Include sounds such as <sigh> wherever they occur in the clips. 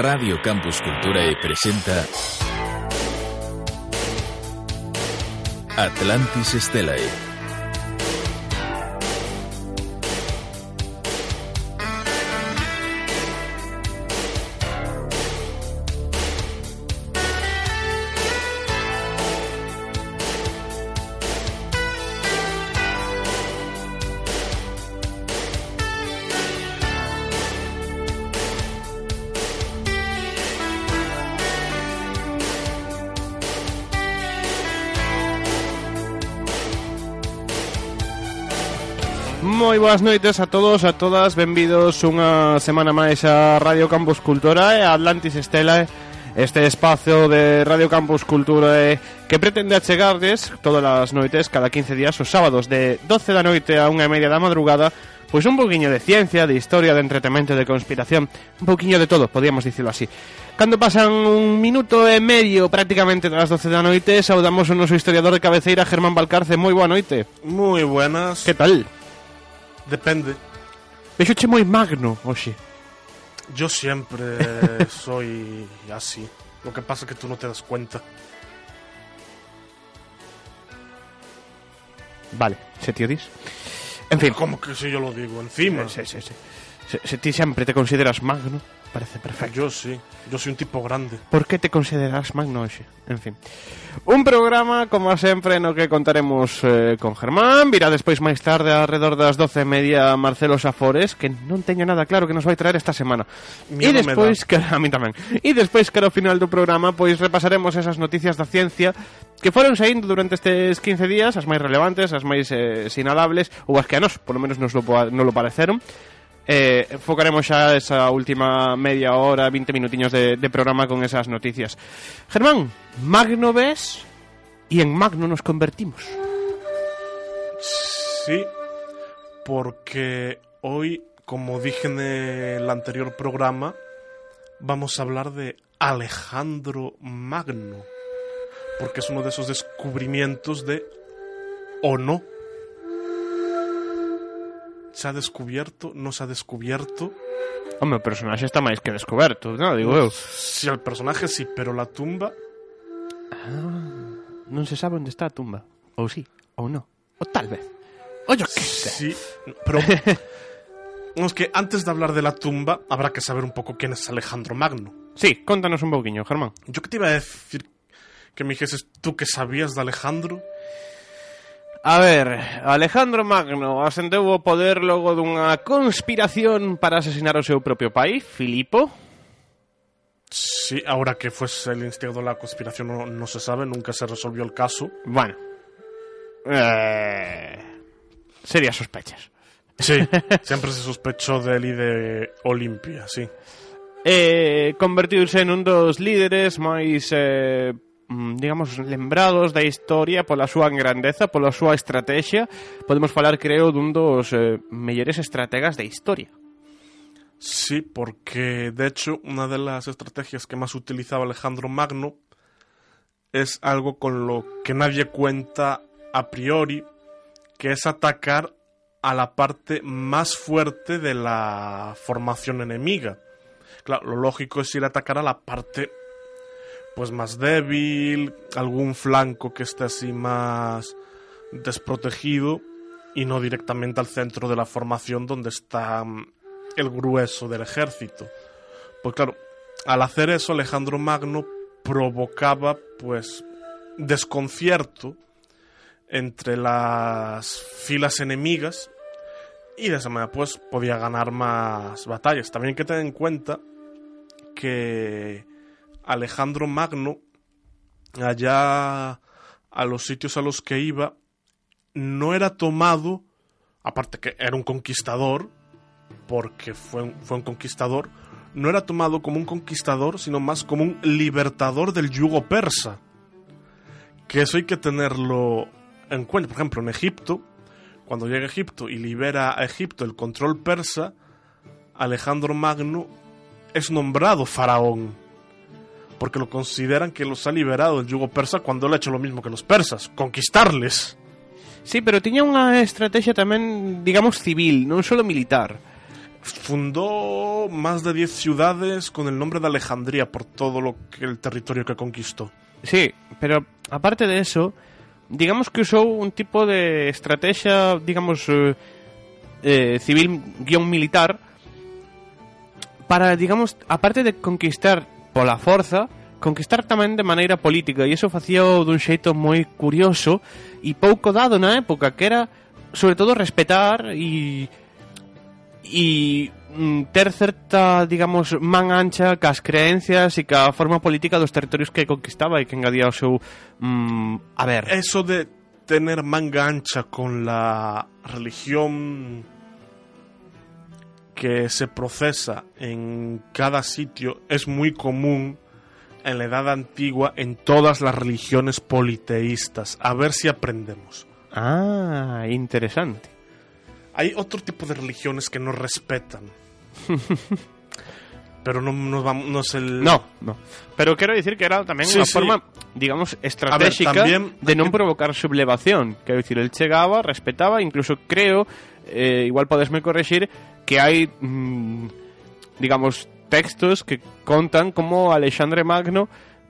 Radio Campus Cultura e presenta Atlantis Stellae. boas noites a todos, a todas. Benvidos unha semana máis a Radio Campus Cultura e a Atlantis Estela Este espazo de Radio Campus Cultura que pretende achegardes todas as noites, cada 15 días, os sábados de 12 da noite a unha e media da madrugada Pois un poquinho de ciencia, de historia, de entretemento, de conspiración Un poquinho de todo, podíamos dicirlo así. Cando pasan un minuto e medio prácticamente das 12 da noite Saudamos o noso historiador de cabeceira, Germán Balcarce. Moi boa noite. Moi buenas. Que tal? Depende. Vexoche moi magno, hoxe. Yo siempre <laughs> soy así. Lo que pasa es que tú no te das cuenta. Vale, se tío dis. En fin. ¿Cómo que si yo lo digo? Encima. Sí, sí, sí. Se, se ti sempre te consideras magno, parece perfecto. Yo sí, yo soy un tipo grande. Por que te consideras magno hoxe? En fin. Un programa, como sempre, no que contaremos eh, con Germán. Virá despois máis tarde, alrededor das doce e media, Marcelo Safores, que non teño nada claro que nos vai traer esta semana. Mía e despois, que, <laughs> a mí tamén. E despois, que ao final do programa, pois repasaremos esas noticias da ciencia que foron saindo durante estes 15 días, as máis relevantes, as máis eh, sinalables, ou as que a nos, polo menos nos lo, non lo pareceron eh, focaremos xa esa última media hora, 20 minutiños de, de programa con esas noticias. Germán, Magno ves y en Magno nos convertimos. Sí, porque hoy, como dije en el anterior programa, vamos a hablar de Alejandro Magno, porque es uno de esos descubrimientos de o no se ha descubierto, no se ha descubierto. Home, o personaxe está máis que descoberto, non? Digo eu. Si, el personaje sí, pero la tumba... Ah, non se sabe onde está a tumba. Ou sí, ou non. O tal vez. O yo que sé. Sí, pero... <laughs> es que antes de hablar de la tumba, habrá que saber un poco quién es Alejandro Magno. Sí, contanos un poquinho, Germán. Yo que te iba a decir que me dijeses tú que sabías de Alejandro... A ver, Alejandro Magno ascendeu ao poder logo dunha conspiración para asesinar o seu propio pai, Filipo. Sí, ahora que fuese el instigador de la conspiración no, no se sabe, nunca se resolvió el caso. Bueno. Eh... Sería sospechas. Sí, <laughs> sempre se sospechou de él e de Olimpia, sí. Eh, convertirse nun dos líderes máis eh, digamos, lembrados da historia pola súa grandeza, pola súa estrategia. Podemos falar, creo, dun dos eh, mellores estrategas da historia. Sí, porque de hecho una de las estrategias que más utilizaba Alejandro Magno es algo con lo que nadie cuenta a priori, que es atacar a la parte más fuerte de la formación enemiga. Claro, lo lógico es ir a atacar a la parte pues más débil, algún flanco que esté así más desprotegido y no directamente al centro de la formación donde está mm, el grueso del ejército. Pues claro, al hacer eso Alejandro Magno provocaba pues desconcierto entre las filas enemigas y de esa manera pues podía ganar más batallas. También hay que tener en cuenta que Alejandro Magno, allá a los sitios a los que iba, no era tomado, aparte que era un conquistador, porque fue un, fue un conquistador, no era tomado como un conquistador, sino más como un libertador del yugo persa. Que eso hay que tenerlo en cuenta. Por ejemplo, en Egipto, cuando llega a Egipto y libera a Egipto el control persa, Alejandro Magno es nombrado faraón porque lo consideran que los ha liberado del yugo persa cuando él ha hecho lo mismo que los persas, conquistarles. Sí, pero tiña unha estrategia tamén, digamos, civil, non solo militar. Fundó más de 10 ciudades con el nombre de Alejandría por todo lo que el territorio que conquistó. Sí, pero aparte de eso, digamos que usou un tipo de estrategia, digamos, eh, eh, civil guion militar para, digamos, aparte de conquistar pola forza conquistar tamén de maneira política e iso facía dun xeito moi curioso e pouco dado na época que era sobre todo respetar e e mm, ter certa, digamos, man ancha cas creencias e ca forma política dos territorios que conquistaba e que engadía o seu mm, a ver. Eso de tener manga ancha con la religión que se procesa en cada sitio es muy común en la Edad Antigua en todas las religiones politeístas. A ver si aprendemos. Ah, interesante. Hay otro tipo de religiones que no respetan. <laughs> Pero no, no, vamos- no es el... No, no. Pero quero dicir que era tamén Sí, unha sí. forma, digamos, estratégica también de aquí- provocar sublevación. Quero dicir, el chegaba, respetaba, incluso creo, eh, igual podesme corregir, que hai, mm, digamos, textos que contan como Alexandre Magno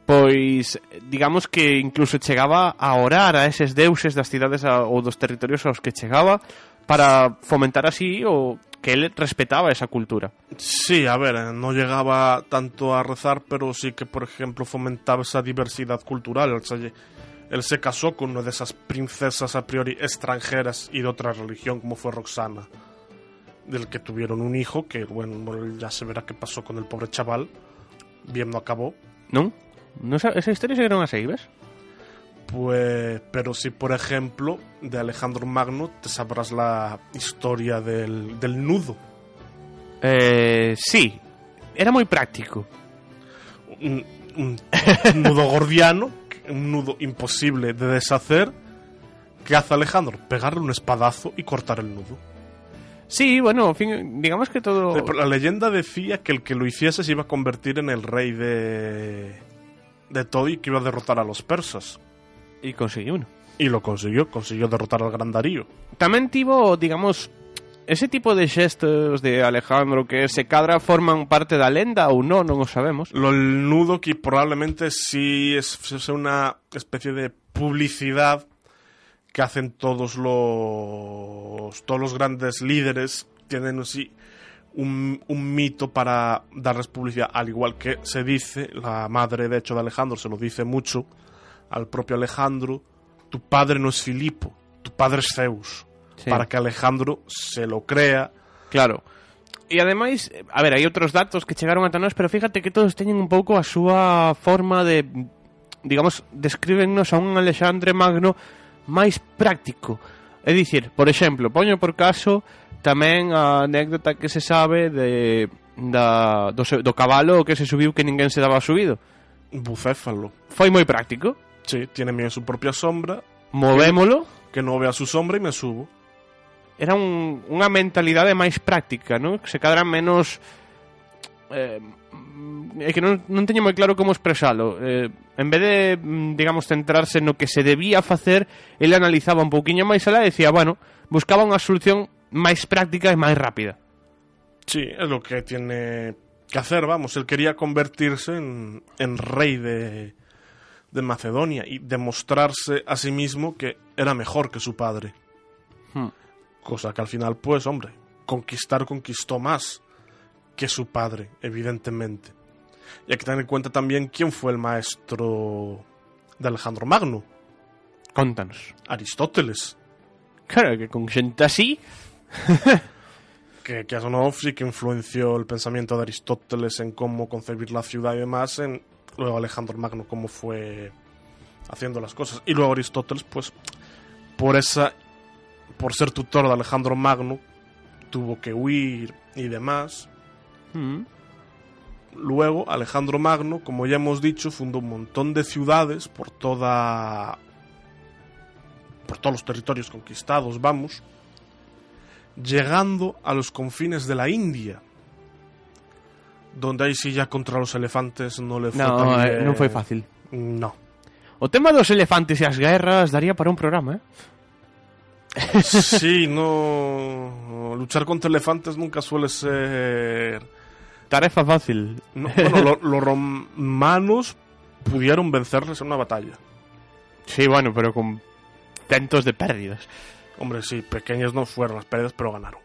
pois digamos que incluso chegaba a orar a eses deuses das cidades a, ou dos territorios aos que chegaba para fomentar así o que él respetaba esa cultura. Sí, a ver, eh, no llegaba tanto a rezar, pero sí que, por ejemplo, fomentaba esa diversidad cultural. O sea, él se casó con una de esas princesas a priori extranjeras y de otra religión, como fue Roxana, del que tuvieron un hijo, que, bueno, ya se verá qué pasó con el pobre chaval. Bien no acabó. No, sa- esa historia seguiron así, ves? Pues, pero sí, por ejemplo, de Alejandro Magno, te sabrás la historia del, del nudo. Eh, sí, era muy práctico. un, un nudo gordiano, un nudo imposible de deshacer. ¿Qué hace Alejandro? Pegarle un espadazo y cortar el nudo. Sí, bueno, fin, digamos que todo... La leyenda decía que el que lo hiciese se iba a convertir en el rey de, de todo y que iba a derrotar a los persas. Y consiguió uno. Y lo consiguió, consiguió derrotar al gran Darío. Tamén tivo, digamos, ese tipo de xestos de Alejandro que se cadra forman parte da lenda ou non, non o sabemos. Lo nudo que probablemente sí es, es una especie de publicidad que hacen todos los todos los grandes líderes tienen así un, un mito para darles publicidad al igual que se dice la madre de hecho de Alejandro se lo dice mucho al propio Alejandro tu padre no es Filipo tu padre es Zeus sí. para que Alejandro se lo crea. Claro. E ademais, a ver, hai outros datos que chegaron ata nós, pero fíjate que todos teñen un pouco a súa forma de digamos, descríbennos a un Alexandre Magno máis práctico. É dicir, por exemplo, poño por caso tamén a anécdota que se sabe de da, do, do cabalo que se subiu que ninguén se daba subido. Bucéfalo. Foi moi práctico. Sí, tiene miedo su propia sombra. Movémolo. Que, que no vea su sombra y me subo. Era un, unha mentalidade máis práctica, non? Que se cadra menos eh, é que non, non teño moi claro como expresalo eh, en vez de, mm, digamos, centrarse no que se debía facer ele analizaba un pouquiño máis alá e decía, bueno, buscaba unha solución máis práctica e máis rápida Sí, es lo que tiene que hacer, vamos. Él quería convertirse en, en rey de, de Macedonia y demostrarse a sí mismo que era mejor que su padre. Hmm. Cosa que al final, pues, hombre, conquistar conquistó más que su padre, evidentemente. Y hay que tener en cuenta también quién fue el maestro de Alejandro Magno, Contanos Aristóteles. Claro, que con xente así <laughs> que, que sí que influenció el pensamiento de Aristóteles en cómo concebir la ciudad y demás, en luego Alejandro Magno cómo fue haciendo las cosas. Y luego Aristóteles, pues, por esa por ser tutor de Alejandro Magno, tuvo que huir y demás. mm, Luego, Alejandro Magno, como ya hemos dicho, fundó un montón de ciudades por toda. por todos los territorios conquistados, vamos. Llegando a los confines de la India. Donde ahí sí ya contra los elefantes no le fue No, tan eh, bien. foi fácil. No. O tema dos elefantes e as guerras daría para un programa, eh? Sí, no. Luchar contra elefantes nunca suele ser. Tarefa fácil. No, bueno, lo- los romanos pudieron vencerles en una batalla. Sí, bueno, pero con centos de pérdidas. Hombre, sí, pequeñas no fueron las pérdidas, pero ganaron.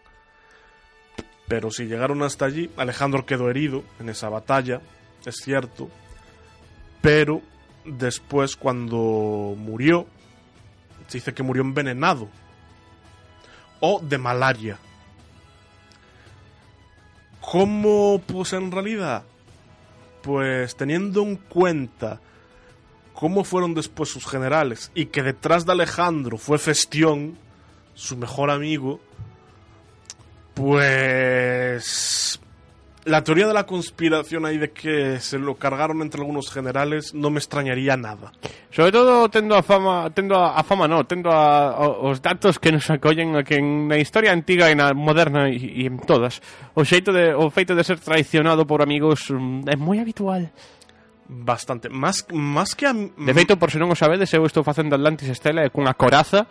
Pero si llegaron hasta allí, Alejandro quedó herido en esa batalla, es cierto. Pero después, cuando murió, se dice que murió envenenado. O de malaria. ¿Cómo? Pues en realidad, pues teniendo en cuenta cómo fueron después sus generales y que detrás de Alejandro fue Festión, su mejor amigo, pues la teoría de la conspiración ahí de que se lo cargaron entre algunos generales no me extrañaría nada. Sobre todo tendo a fama, tendo a, a fama no, tendo a, a, os datos que nos acollen a que en na historia antiga e na moderna e, e en todas, o xeito de o feito de ser traicionado por amigos mm, é moi habitual. Bastante. Más, más que a... De feito, por se non o sabedes, eu estou facendo Atlantis Estela e cunha coraza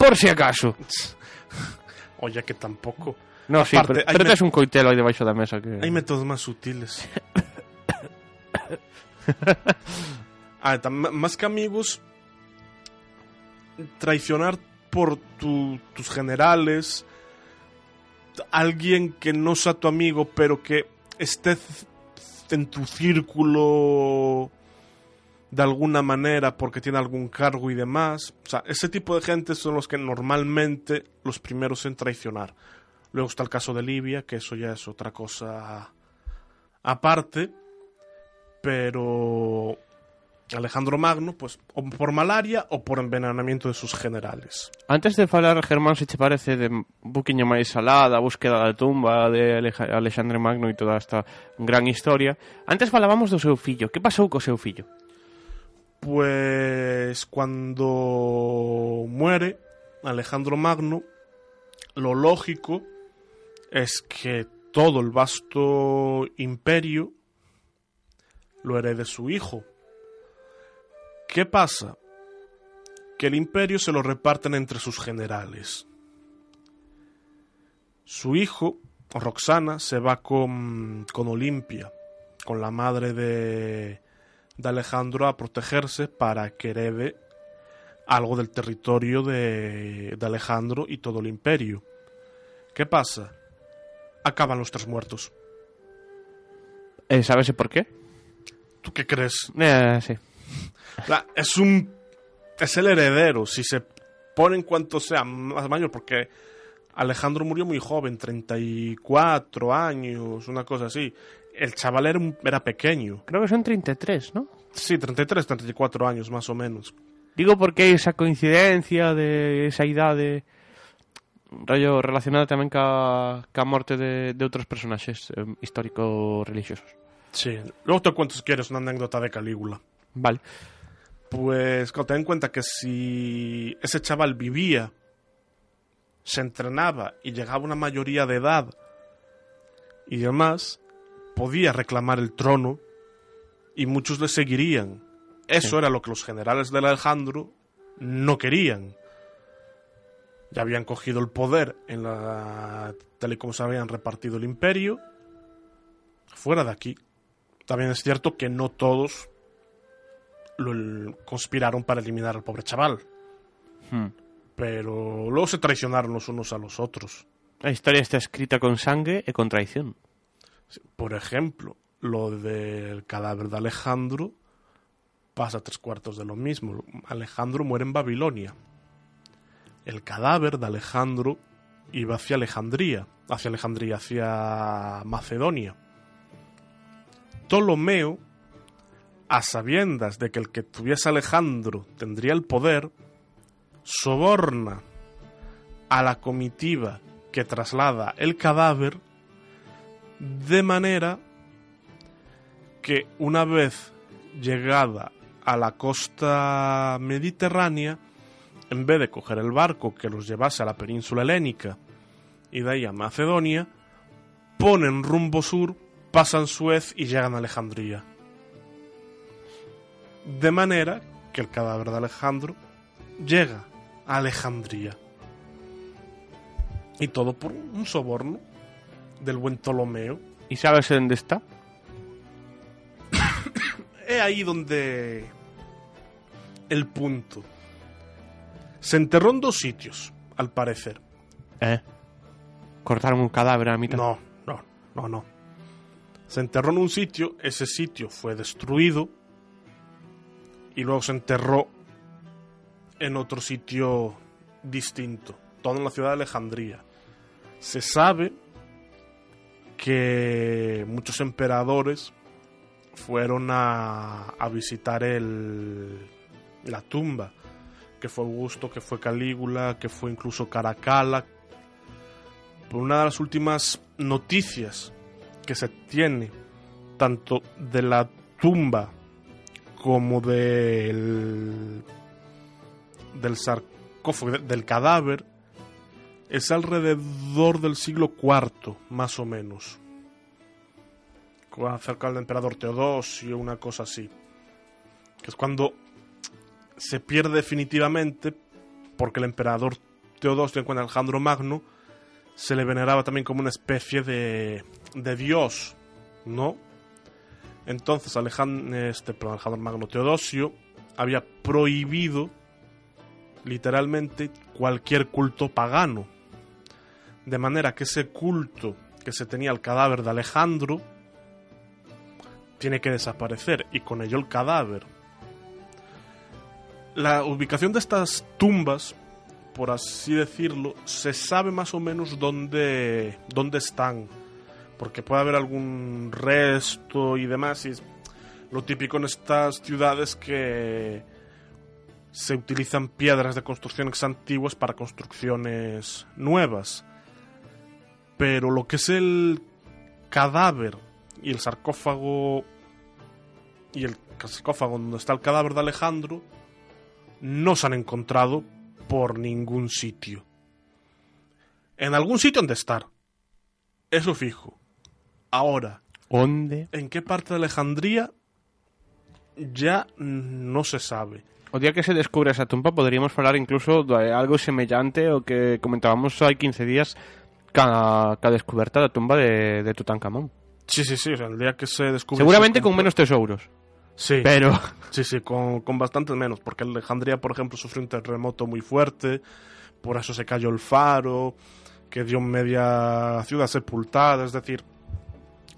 por si acaso. <laughs> Oye, que tampoco. No, sí, pero, pero me- un coitelo aí debaixo da mesa que... Hay métodos más sutiles. <laughs> Ah, tam- más que amigos, traicionar por tu- tus generales, alguien que no sea tu amigo, pero que esté en tu círculo de alguna manera porque tiene algún cargo y demás. O sea, ese tipo de gente son los que normalmente los primeros en traicionar. Luego está el caso de Libia, que eso ya es otra cosa aparte, pero Alejandro Magno, pues o por malaria o por envenenamiento de sus generales. Antes de falar, Germán, se che parece de un poquinho máis alá da búsqueda da tumba de Alexandre Magno e toda esta gran historia, antes falábamos do seu fillo. Que pasou co seu fillo? Pues cuando muere Alejandro Magno, lo lógico es que todo el vasto imperio lo herede su hijo. ¿Qué pasa? Que el imperio se lo reparten entre sus generales. Su hijo, Roxana, se va con, con Olimpia, con la madre de, de Alejandro a protegerse para que herede algo del territorio de, de Alejandro y todo el imperio. ¿Qué pasa? Acaban los tres muertos. Eh, sabese por qué? ¿Tú qué crees? Eh, sí. La- Es un. Es el heredero. Si se pone en cuanto sea más mayor, porque Alejandro murió muy joven, 34 años, una cosa así. El chaval era, un- era pequeño. Creo que son 33, ¿no? Sí, 33, 34 años más o menos. Digo porque esa coincidencia de esa idade rollo relacionada tamén ca, ca morte de, de outros personaxes eh, histórico-religiosos. Sí. Luego te cuento si quieres una anécdota de Calígula. Vale. Pues ten en cuenta que si ese chaval vivía, se entrenaba y llegaba a una mayoría de edad y demás, podía reclamar el trono y muchos le seguirían. Eso Sí. era lo que los generales de Alejandro no querían. Ya habían cogido el poder en la tal y como se habían repartido el imperio. Fuera de aquí. También es cierto que no todos lo conspiraron para eliminar al pobre chaval. Hmm. Pero luego se traicionaron los unos a los otros. A historia está escrita con sangue e con traición. Por ejemplo, lo del cadáver de Alejandro pasa tres cuartos de lo mismo. Alejandro muere en Babilonia. El cadáver de Alejandro iba hacia Alejandría, hacia Alejandría, hacia Macedonia. Ptolomeo, a sabiendas de que el que tuviese Alejandro tendría el poder, soborna a la comitiva que traslada el cadáver de manera que una vez llegada a la costa mediterránea, en vez de coger el barco que los llevase a la península helénica y de ahí a Macedonia, ponen rumbo sur pasan Suez y llegan a Alejandría. De manera que el cadáver de Alejandro llega a Alejandría. Y todo por un soborno del buen Ptolomeo. ¿Y sabes dónde está? <coughs> Es ahí donde el punto. Se enterró en dos sitios, al parecer. Eh. Cortaron un cadáver a mitad. No, no, no, no. Se enterró en un sitio, ese sitio fue destruido y luego se enterró en otro sitio distinto, todo en la ciudad de Alejandría. Se sabe que muchos emperadores fueron a, a visitar el, la tumba, que fue Augusto, que fue Calígula, que fue incluso Caracalla. Por una de las últimas noticias que se tiene, tanto de la tumba como del, del sarcófago, de- del cadáver, es alrededor del siglo IV, más o menos. Acerca del emperador Teodosio, una cosa así. Que es cuando se pierde definitivamente, porque el emperador Teodosio, en cuanto Alejandro Magno, se le veneraba también como una especie de, de dios, ¿no? Entonces Alejandro, este, Alejandro Magno Teodosio había prohibido literalmente cualquier culto pagano. De manera que ese culto que se tenía al cadáver de Alejandro tiene que desaparecer y con ello el cadáver. La ubicación de estas tumbas, por así decirlo, se sabe más o menos dónde, dónde están. Porque puede haber algún resto y demás. Y es lo típico en estas ciudades que se utilizan piedras de construcciones antiguas para construcciones nuevas. Pero lo que es el cadáver y el sarcófago y el sarcófago donde está el cadáver de Alejandro no se han encontrado por ningún sitio. En algún sitio han de estar. Eso fijo. Ahora, ¿Dónde? ¿en qué parte de Alejandría? Ya no se sabe. O día que se descubre esa tumba podríamos hablar incluso de algo semejante o que comentábamos hai 15 días ca, ca descoberta da tumba de, de Tutankamón. Sí, sí, sí. o sea, el día que se descubre. Seguramente con menos tesouros. Sí, Pero sí, sí, con, con bastantes menos. Porque Alejandría, por ejemplo, sufrió un terremoto muy fuerte. Por eso se cayó el faro. Que dio media ciudad sepultada. Es decir,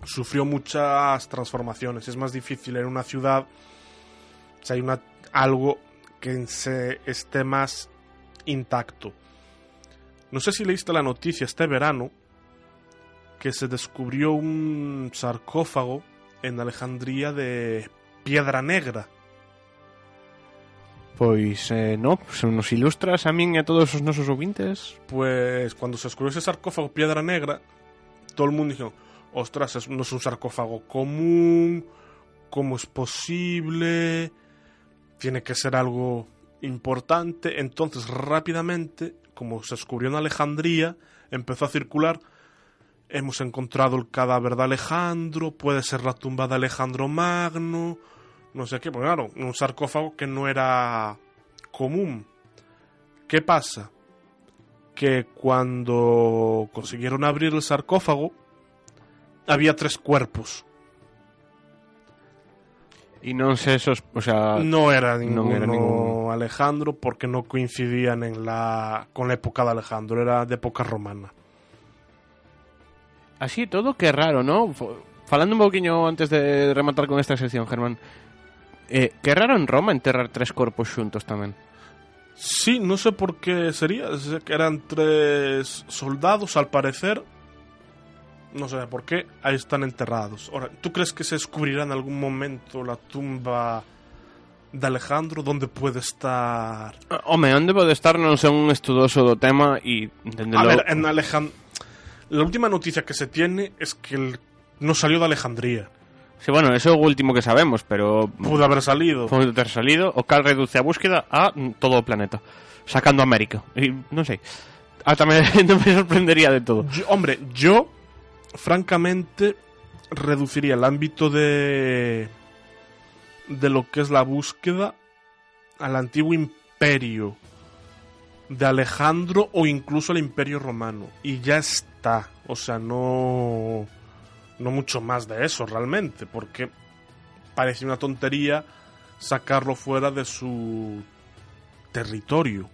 sufrió muchas transformaciones. Es más difícil en una ciudad. Si hay una, algo que se esté más intacto. No sé si leíste la noticia este verano que se descubrió un sarcófago en Alejandría de piedra negra. Pois eh, no, se nos ilustras a min e a todos os nosos ouvintes Pues cuando se descubrió ese sarcófago piedra negra, todo el mundo dijo, ostras, es- no es un sarcófago común, ¿cómo es posible? Tiene que ser algo importante. Entonces rápidamente, como se descubrió en Alejandría, empezó a circular, hemos encontrado el cadáver de Alejandro, puede ser la tumba de Alejandro Magno, no sé qué, porque claro, un sarcófago que no era común. ¿Qué pasa? que cuando consiguieron abrir el sarcófago había tres cuerpos. E non sei esos, o sea, No era ninguno era ninguno. Alejandro porque no coincidían en la con la época de Alejandro, era de época romana. así todo que raro, ¿no? Falando un poquinho antes de rematar con esta sección, Germán. Eh, que raro en Roma enterrar tres corpos xuntos tamén. Sí, no sé por qué sería, eran tres soldados al parecer. No sé por qué, ahí están enterrados. Ahora, ¿tú crees que se descubrirá en algún momento la tumba de Alejandro? ¿Dónde puede estar? Home, onde pode estar non sei un estudoso do tema e entendelo. A ver, en Alejandría. La última noticia que se tiene es que el- no salió de Alejandría. Sí, bueno, eso é o último que sabemos, pero Pudo haber salido. pode ter salido, o cal reduce a búsqueda a mm, todo o planeta, sacando América. E non sei. Hasta me, non me sorprendería de todo. Yo- hombre, yo, francamente, reduciría el ámbito de de lo que es la búsqueda al antiguo imperio de Alejandro o incluso al imperio romano y ya está, o sea, no no mucho más de eso realmente, porque parece una tontería sacarlo fuera de su territorio.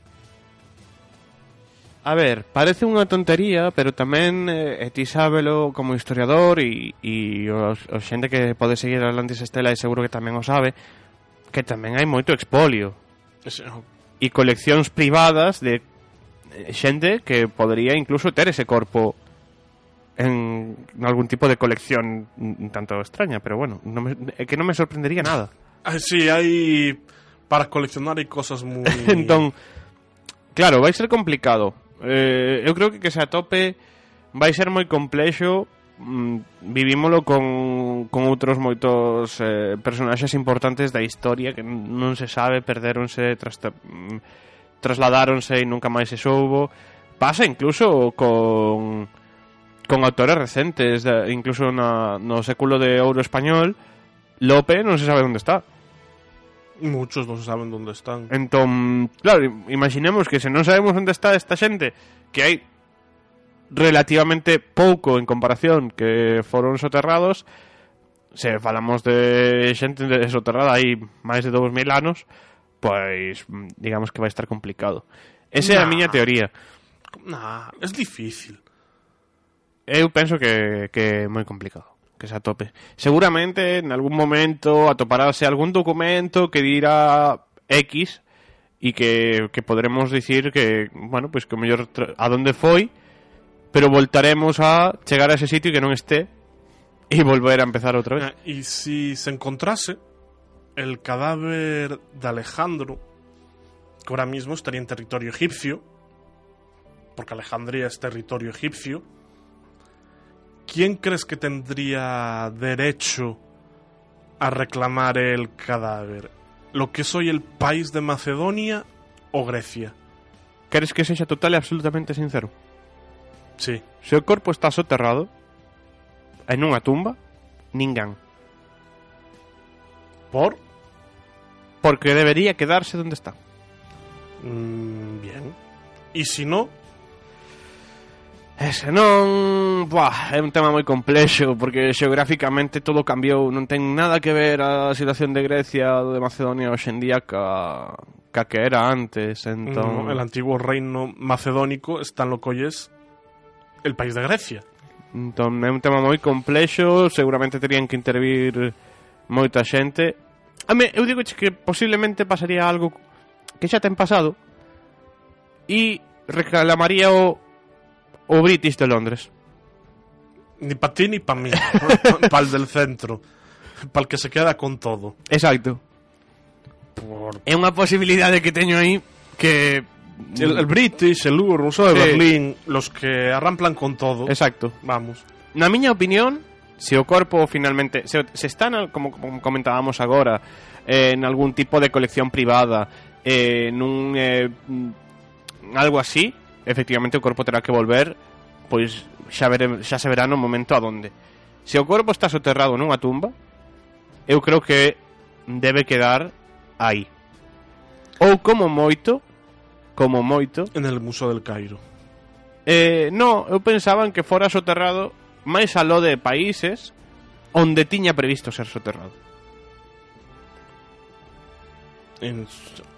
A ver, parece unha tontería, pero tamén eh, ti sábelo como historiador e, e os, os xente que pode seguir Atlantis Estela e seguro que tamén o sabe, que tamén hai moito expolio. Ese... E oh. coleccións privadas de eh, xente que podería incluso ter ese corpo en algún tipo de colección un tanto extraña, pero bueno, no me, eh, que no me sorprendería nada. <laughs> Ah, sí, hay para coleccionar hay cosas muy... <laughs> Entonces, claro, vai ser complicado. Eh, eu creo que que se atope vai ser moi complexo mm, vivímolo con, con outros moitos eh, personaxes importantes da historia que non se sabe, perderonse, trasta, mm, trasladaronse e nunca máis se soubo. Pasa incluso con con autores recentes, incluso na, no século de ouro español, Lope non se sabe onde está. Muchos non se saben onde están. Entón, claro, imaginemos que se non sabemos onde está esta xente, que hai relativamente pouco en comparación que foron soterrados, se falamos de xente soterrada aí máis de 2000 anos, pois digamos que vai estar complicado. Esa nah. é a miña teoría. Nah, es difícil. Eu penso que, que é moi complicado que se atope. Seguramente en algún momento atoparase algún documento que dirá X e que, que podremos dicir que, bueno, pois que o mellor a donde foi, pero voltaremos a chegar a ese sitio e que non esté e volver a empezar outra vez. Eh, Y si se encontrase el cadáver de Alejandro, que ahora mismo estaría en territorio egipcio, porque Alejandría es territorio egipcio, ¿quién crees que tendría derecho a reclamar el cadáver? ¿Lo que es hoy el país de Macedonia o Grecia? Queres que sexa total e absolutamente sincero? Sí. Se o corpo está soterrado en unha tumba, ninguén. ¿Por? Porque debería quedarse donde está. Mm, bien. ¿Y si no? E senón, buah, é un tema moi complexo porque xeográficamente todo cambiou, non ten nada que ver a situación de Grecia ou de Macedonia hoxendía ca, ca que era antes, entón... No, el antigo reino macedónico está en lo colles el país de Grecia. Entón é un tema moi complexo, seguramente terían que intervir moita xente. A me, eu digo que posiblemente pasaría algo que xa ten pasado e reclamaría o o British de Londres. Ni para ti ni para mí, <laughs> para el del centro, para el que se queda con todo. Exacto. Por... É unha posibilidade que teño aí que el, el British, el Ur, o de sí. Berlín, los que arramplan con todo. Exacto. Vamos. Na miña opinión, se o corpo finalmente se, se está, na, como, como comentábamos agora, eh, en algún tipo de colección privada, eh, nun eh, algo así, efectivamente o corpo terá que volver pois xa, vere, xa se verá no momento a donde. Se o corpo está soterrado nunha tumba, eu creo que debe quedar aí. Ou como moito, como moito... En el Museo del Cairo. Eh, no, eu pensaba en que fora soterrado máis aló de países onde tiña previsto ser soterrado. En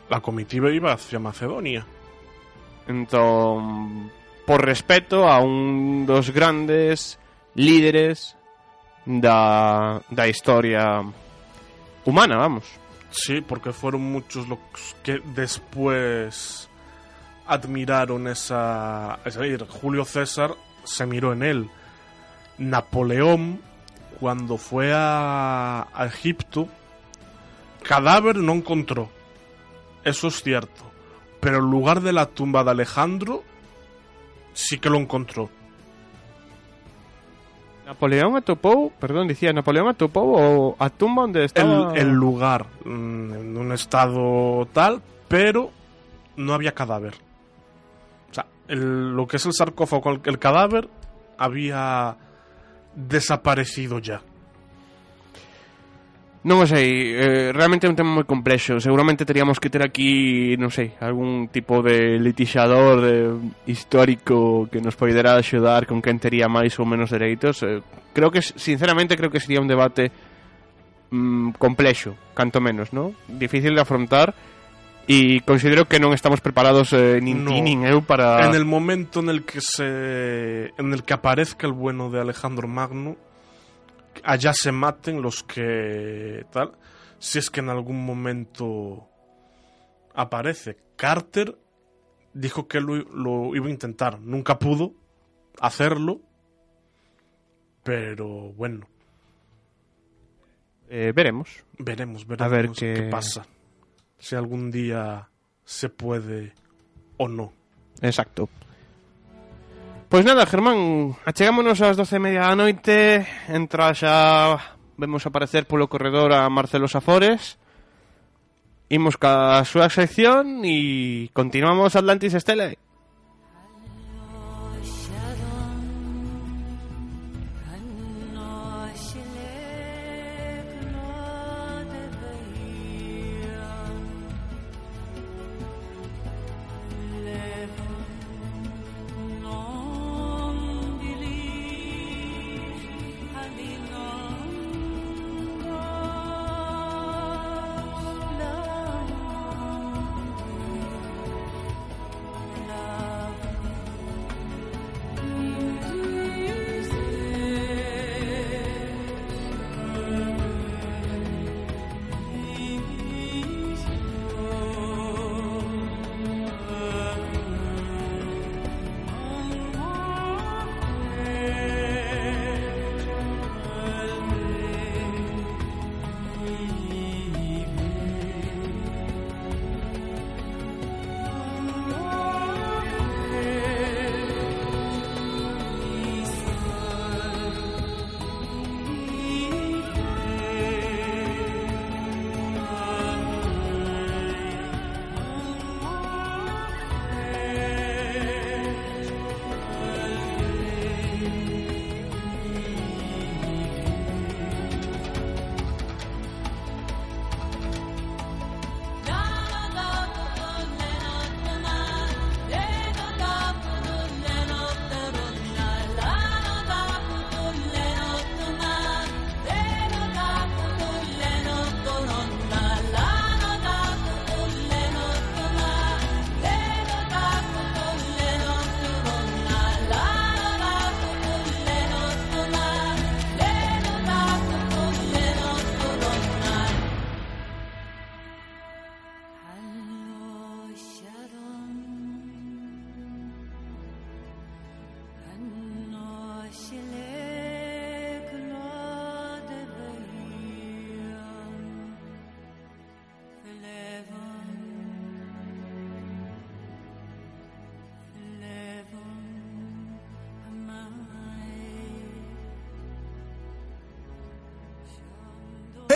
la comitiva iba hacia Macedonia. Entón, por respeto a un dos grandes líderes da, da historia humana, vamos. Sí, porque fueron muchos los que después admiraron esa... Es decir, Julio César se miró en él. Napoleón, cuando fue a, a Egipto, cadáver no encontró. Eso es cierto. Pero el lugar de la tumba de Alejandro sí que lo encontró. Napoleón atopou, perdón, dicía, Napoleón atopou o a tumba onde estaba... El, el lugar, mm, en un estado tal, pero no había cadáver. O sea, el- lo que es el sarcófago el cadáver, había desaparecido ya. Non o sei, eh, realmente é un tema moi complexo Seguramente teríamos que ter aquí, non sei Algún tipo de litixador de, histórico Que nos poderá axudar con quen tería máis ou menos dereitos eh, Creo que, sinceramente, creo que sería un debate mm, Complexo, canto menos, ¿no? Difícil de afrontar E considero que non estamos preparados eh, nin No. ti nin eu para En el momento en el que se en el que aparezca el bueno de Alejandro Magno, allá se maten los que tal, si es que en algún momento aparece. Carter dijo que lo, lo iba a intentar, nunca pudo hacerlo, pero bueno, eh, Veremos veremos, veremos A ver qué qué- pasa, si algún día se puede o no. Exacto. Pois nada, Germán, achegámonos ás doce e media da noite Entra xa Vemos aparecer polo corredor a Marcelo Safores Imos ca súa sección E continuamos Atlantis Estela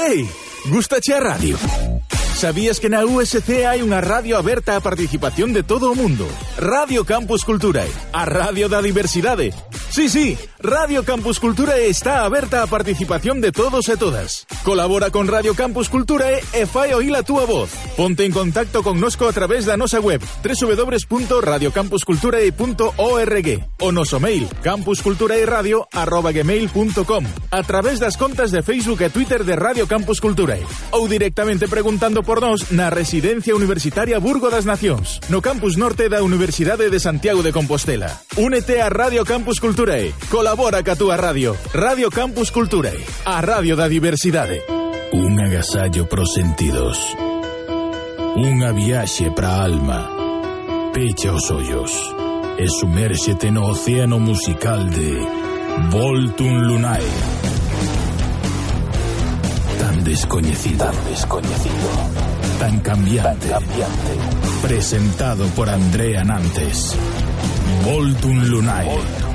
Ei, gustache a radio? Sabías que na USC hai unha radio aberta á participación de todo o mundo? Radio Campus Culturae, a radio da diversidade Sí, sí, Radio Campus Culturae está aberta á participación de todos e todas. Colabora con Radio Campus Culturae e fai oír a túa voz. Ponte en contacto con nosco a través da nosa web www.radiocampusculturae.org o noso mail campusculturaeradio.gmail.com a través das contas de Facebook e Twitter de Radio Campus Culturae ou directamente preguntando por nós na Residencia Universitaria Burgo das Nacións, no campus norte da Universidade de Santiago de Compostela. Únete a Radio Campus Culturae. Colabora ca túa radio. Radio Campus Culturae, a radio da diversidade. Un agasallo pros sentidos. Unha viaxe pra alma. Pecha os ollos e sumérxete no océano musical de Voltun Lunae. Tan descoñecido, tan descoñecido, tan cambiante, tan cambiante. Presentado por Andrea Nantes. Voltun Lunae.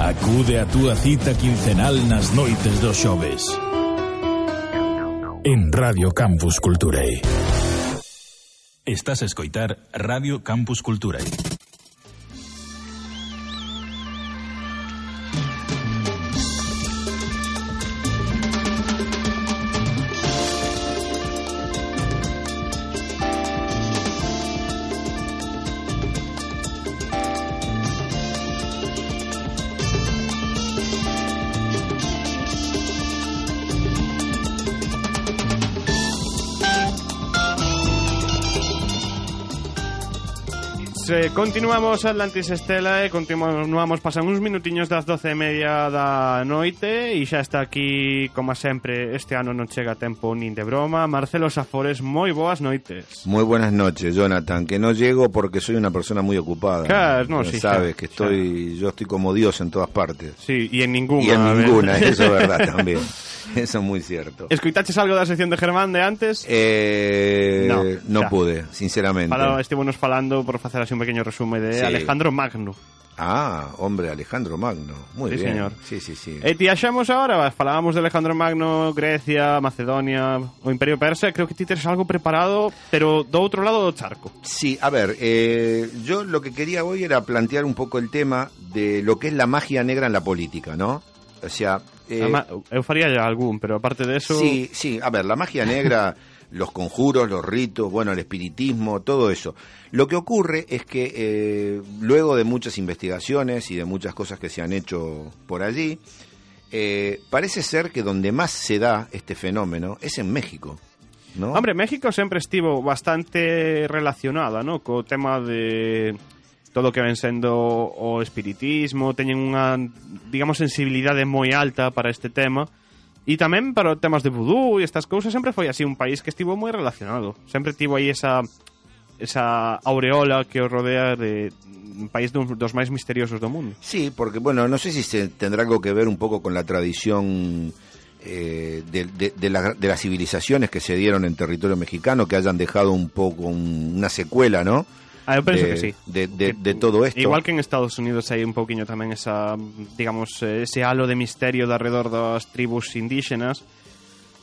Acude a túa cita quincenal nas noites dos xoves. En Radio Campus Culturae. Estás a escoitar Radio Campus Culturae. Continuamos Atlantis Estela e continuamos pasan uns minutiños das 12 e media da noite e xa está aquí, como sempre, este ano non chega tempo nin de broma Marcelo Safores, moi boas noites Muy buenas noches, Jonathan. Que no llego porque soy una persona muy ocupada. Claro, no, Pero sí, sabes que estoy, yo estoy como Dios en todas partes. Sí, e en ninguna y en ninguna, eso es verdad <laughs> también. <laughs> Eso es muy cierto. Escoitaches algo da sección de Germán de antes? Eh, No, no, pude, sinceramente. Fala, estivemos falando, por facer así un pequeño resume de Sí. Alejandro Magno Ah, hombre, Alejandro Magno. Muy Sí, bien. señor. Sí, sí, sí. E tiaxamos agora, falábamos de Alejandro Magno, Grecia, Macedonia, o Imperio Persa, creo que ti teres algo preparado, pero do outro lado do charco. Sí, a ver, eh, yo lo que quería hoy era plantear un poco el tema de lo que es la magia negra en la política, ¿no? O sea, eh, eu faría ya algún, pero aparte de eso... Sí, sí, a ver, la magia negra, <laughs> los conjuros, los ritos, bueno, el espiritismo, todo eso. Lo que ocurre es que eh, luego de muchas investigaciones y de muchas cosas que se han hecho por allí, eh, parece ser que donde más se da este fenómeno es en México, ¿no? Hombre, México sempre estivo bastante relacionada, ¿no? Co tema de todo que ven sendo o espiritismo, teñen unha, digamos, sensibilidade moi alta para este tema. E tamén para os temas de vudú e estas cousas sempre foi así un país que estivo moi relacionado. Sempre tivo aí esa esa aureola que o rodea de un país dun, dos máis misteriosos do mundo. Sí, porque bueno, no sé si se tendrá algo que ver un poco con la tradición eh, de, de- de la- de las civilizaciones que se dieron en territorio mexicano, que hayan dejado un poco un- una secuela, ¿no? Ah, eu penso de, que sí. de, de- de todo esto. Igual que en Estados Unidos hai un pouquiño tamén esa, digamos, eh, ese halo de misterio de alrededor das tribus indígenas.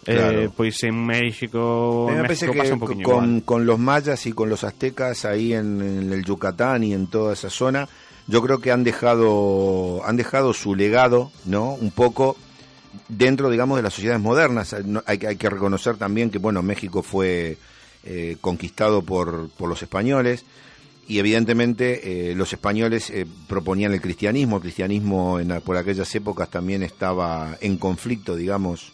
Claro. Eh, pois en México, Me en parece México que pasa un poquinho con, igual. con los mayas y con los aztecas ahí en, en el Yucatán y en toda esa zona, yo creo que han dejado, han dejado su legado, ¿no? Un poco dentro, digamos, de las sociedades modernas. Hay, hay que reconocer también que, bueno, México fue eh, conquistado por, por los españoles y evidentemente eh, los españoles eh, proponían el cristianismo. El cristianismo en, por aquellas épocas también estaba en conflicto, digamos,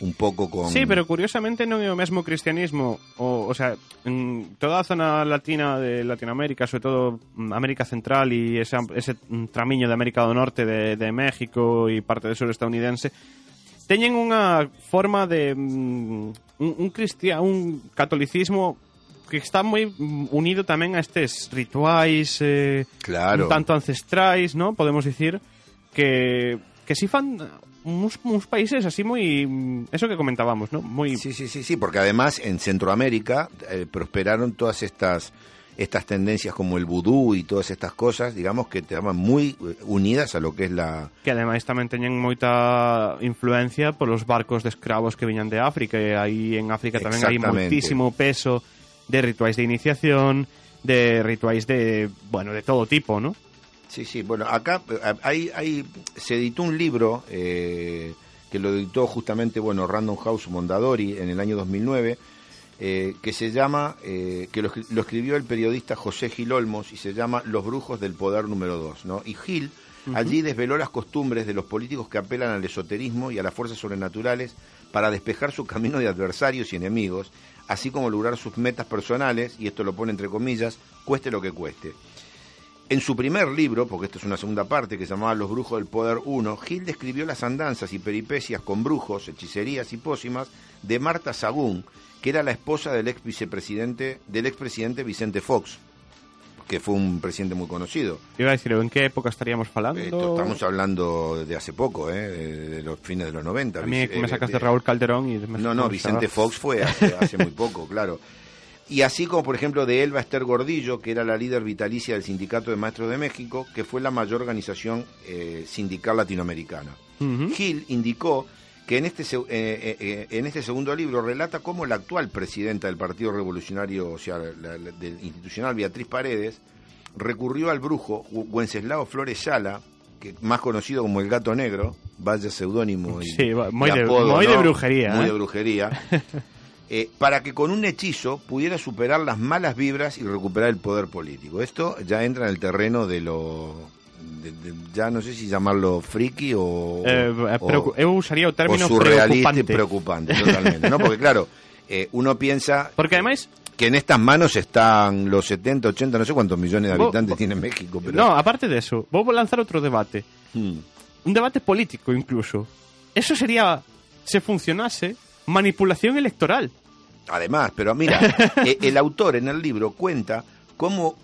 un poco con... Sí, pero curiosamente non é o mesmo cristianismo o, o sea, en toda a zona latina de Latinoamérica, sobre todo mm, América Central e ese, ese mm, tramiño de América do Norte de, de México e parte do sur estadounidense teñen unha forma de mm, un, un cristia, un catolicismo que está mm, unido tamén a estes rituais eh, Claro. un tanto ancestrais, ¿no? Podemos dicir que que si fan uns países así moi eso que comentábamos, ¿no? Moi Sí, sí, sí, sí, porque además en Centroamérica eh, prosperaron todas estas estas tendencias como el vudú y todas estas cosas, digamos que estaban muy eh, unidas a lo que es la que ademais tamén teñen moita influencia polos barcos de escravos que viñan de África e aí en África tamén hai moitísimo peso de rituais de iniciación, de rituais de, bueno, de todo tipo, ¿no? Sí, sí, bueno, acá eh, hay, hay, se editó un libro eh, que lo editó justamente, bueno, Random House Mondadori en el año 2009, eh, que se llama, eh, que lo escribió el periodista José Gil Olmos y se llama Los Brujos del Poder número 2, ¿no? Y Gil allí desveló las costumbres de los políticos que apelan al esoterismo y a las fuerzas sobrenaturales para despejar su camino de adversarios y enemigos, así como lograr sus metas personales, y esto lo pone entre comillas, cueste lo que cueste. En su primer libro, porque esto es una segunda parte que se llamaba Los Brujos del Poder 1, Gil describió las andanzas y peripecias con brujos, hechicerías y pócimas de Marta Sagún, que era la esposa del ex vicepresidente, del expresidente Vicente Fox, que fue un presidente muy conocido. Iba a decir, en que época estaríamos? Esto estamos hablando de hace poco, ¿eh? de, los fines de los 90. A mí me eh, sacas de- de Raúl Calderón y... me- no, no, Vicente Fox fue hace, <laughs> hace muy poco, claro. Y así como, por ejemplo, de Elba Esther Gordillo, que era la líder vitalicia del Sindicato de Maestros de México, que fue la mayor organización eh, sindical latinoamericana. Ujú. Gil indicó que en este, eh, eh, eh, en este segundo libro relata cómo la actual presidenta del Partido Revolucionario o sea, la- la- del institucional, Beatriz Paredes, recurrió al brujo Wenceslao Flores Sala, que más conocido como el Gato Negro, vaya seudónimo y, Sí, muy y de- muy de brujería, Muy ¿eh? de brujería. <laughs> eh, para que con un hechizo pudiera superar las malas vibras y recuperar el poder político. Esto ya entra en el terreno de lo... de- de- ya no sé si llamarlo friki o... Eh, o- eh, preocu- eu usaría o término o surrealista y preocupante. preocupante, <laughs> totalmente, ¿no? Porque claro, eh, uno piensa... Porque ademais, Que en estas manos están los 70, 80, no sé cuántos millones de habitantes vos- tiene México. Pero... No, aparte de eso, vou lanzar outro debate. Hmm. Un debate político incluso. Eso sería, se funcionase, manipulación electoral. Además, pero mira, <laughs> el autor en el libro cuenta cómo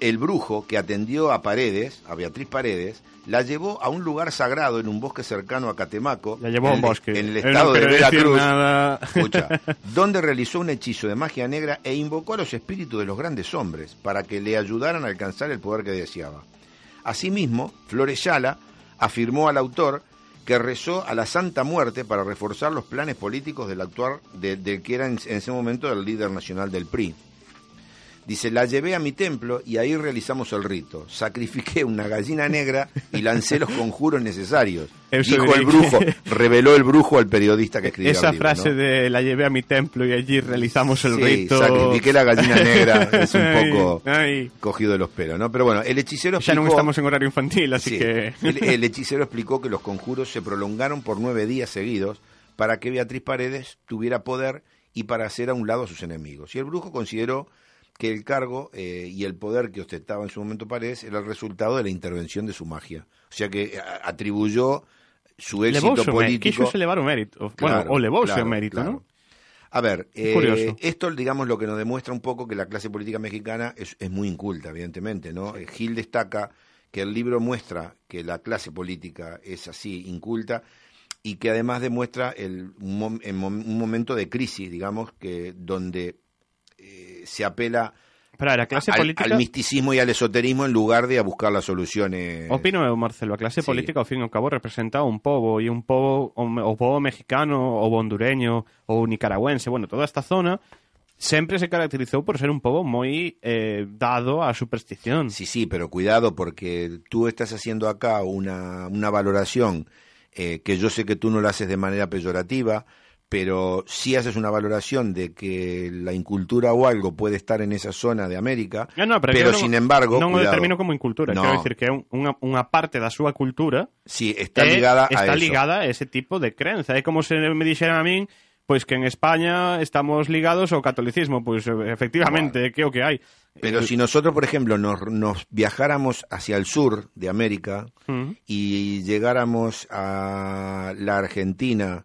el brujo que atendió a Paredes, a Beatriz Paredes, la llevó a un lugar sagrado en un bosque cercano a Catemaco, La llevó a en un el- bosque. en el no estado de Veracruz, escucha, <laughs> donde realizó un hechizo de magia negra e invocó a los espíritus de los grandes hombres para que le ayudaran a alcanzar el poder que deseaba. Asimismo, Flores Yala afirmó al autor que rezó a la Santa Muerte para reforzar los planes políticos del actual, de- del que era en, en ese momento el líder nacional del PRI. Dice, la llevé a mi templo y ahí realizamos el rito. Sacrifiqué una gallina negra y lancé los conjuros necesarios. Eso Dijo el brujo, reveló el brujo al periodista que escribió Esa el libro, frase ¿no? de la llevé a mi templo y allí realizamos el Sí, rito. sacrifiqué la gallina negra, es un <laughs> poco ay. cogido de los pelos, ¿no? Pero bueno, el hechicero Ya no estamos en horario infantil, así Sí. que... El, el hechicero explicó que los conjuros se prolongaron por nueve días seguidos para que Beatriz Paredes tuviera poder y para hacer a un lado a sus enemigos. Y el brujo consideró que el cargo eh, y el poder que ostentaba en su momento Paredes era el resultado de la intervención de su magia. O sea que a- atribuyó su éxito político. quiso elevar un mérito. Bueno, o levouse claro, mérito, claro. ¿no? A ver, eh, esto, digamos, lo que nos demuestra un poco que la clase política mexicana es, es muy inculta, evidentemente, ¿no? Eh, Gil destaca que el libro muestra que la clase política es así, inculta, y que además demuestra el, un, un momento de crisis, digamos, que donde eh, se apela Pero la clase al, política... al misticismo y al esoterismo en lugar de a buscar las soluciones. Opino Marcelo, a clase Sí. política ao fin e ao cabo representa un pobo e un pobo o, o pobo mexicano ou hondureño ou nicaragüense, bueno, toda esta zona sempre se caracterizou por ser un pobo moi eh, dado á superstición. Sí, sí, pero cuidado porque tú estás haciendo acá una, una valoración eh, que yo sé que tú no la haces de manera peyorativa, pero sí haces una valoración de que la incultura o algo puede estar en esa zona de América, Ah, no, pero, pero, sin embargo, non o cuidado, determino como incultura, No. quero dicir que é un- unha, unha parte da súa cultura sí, está é- ligada a está eso. ligada a ese tipo de creencia. É como se me dixeran a min pois que en España estamos ligados ao catolicismo, pois eh, efectivamente, que é o que hai. Pero Eh, si nosotros, por ejemplo, nos, nos viajáramos hacia el sur de América Mm. y llegáramos a la Argentina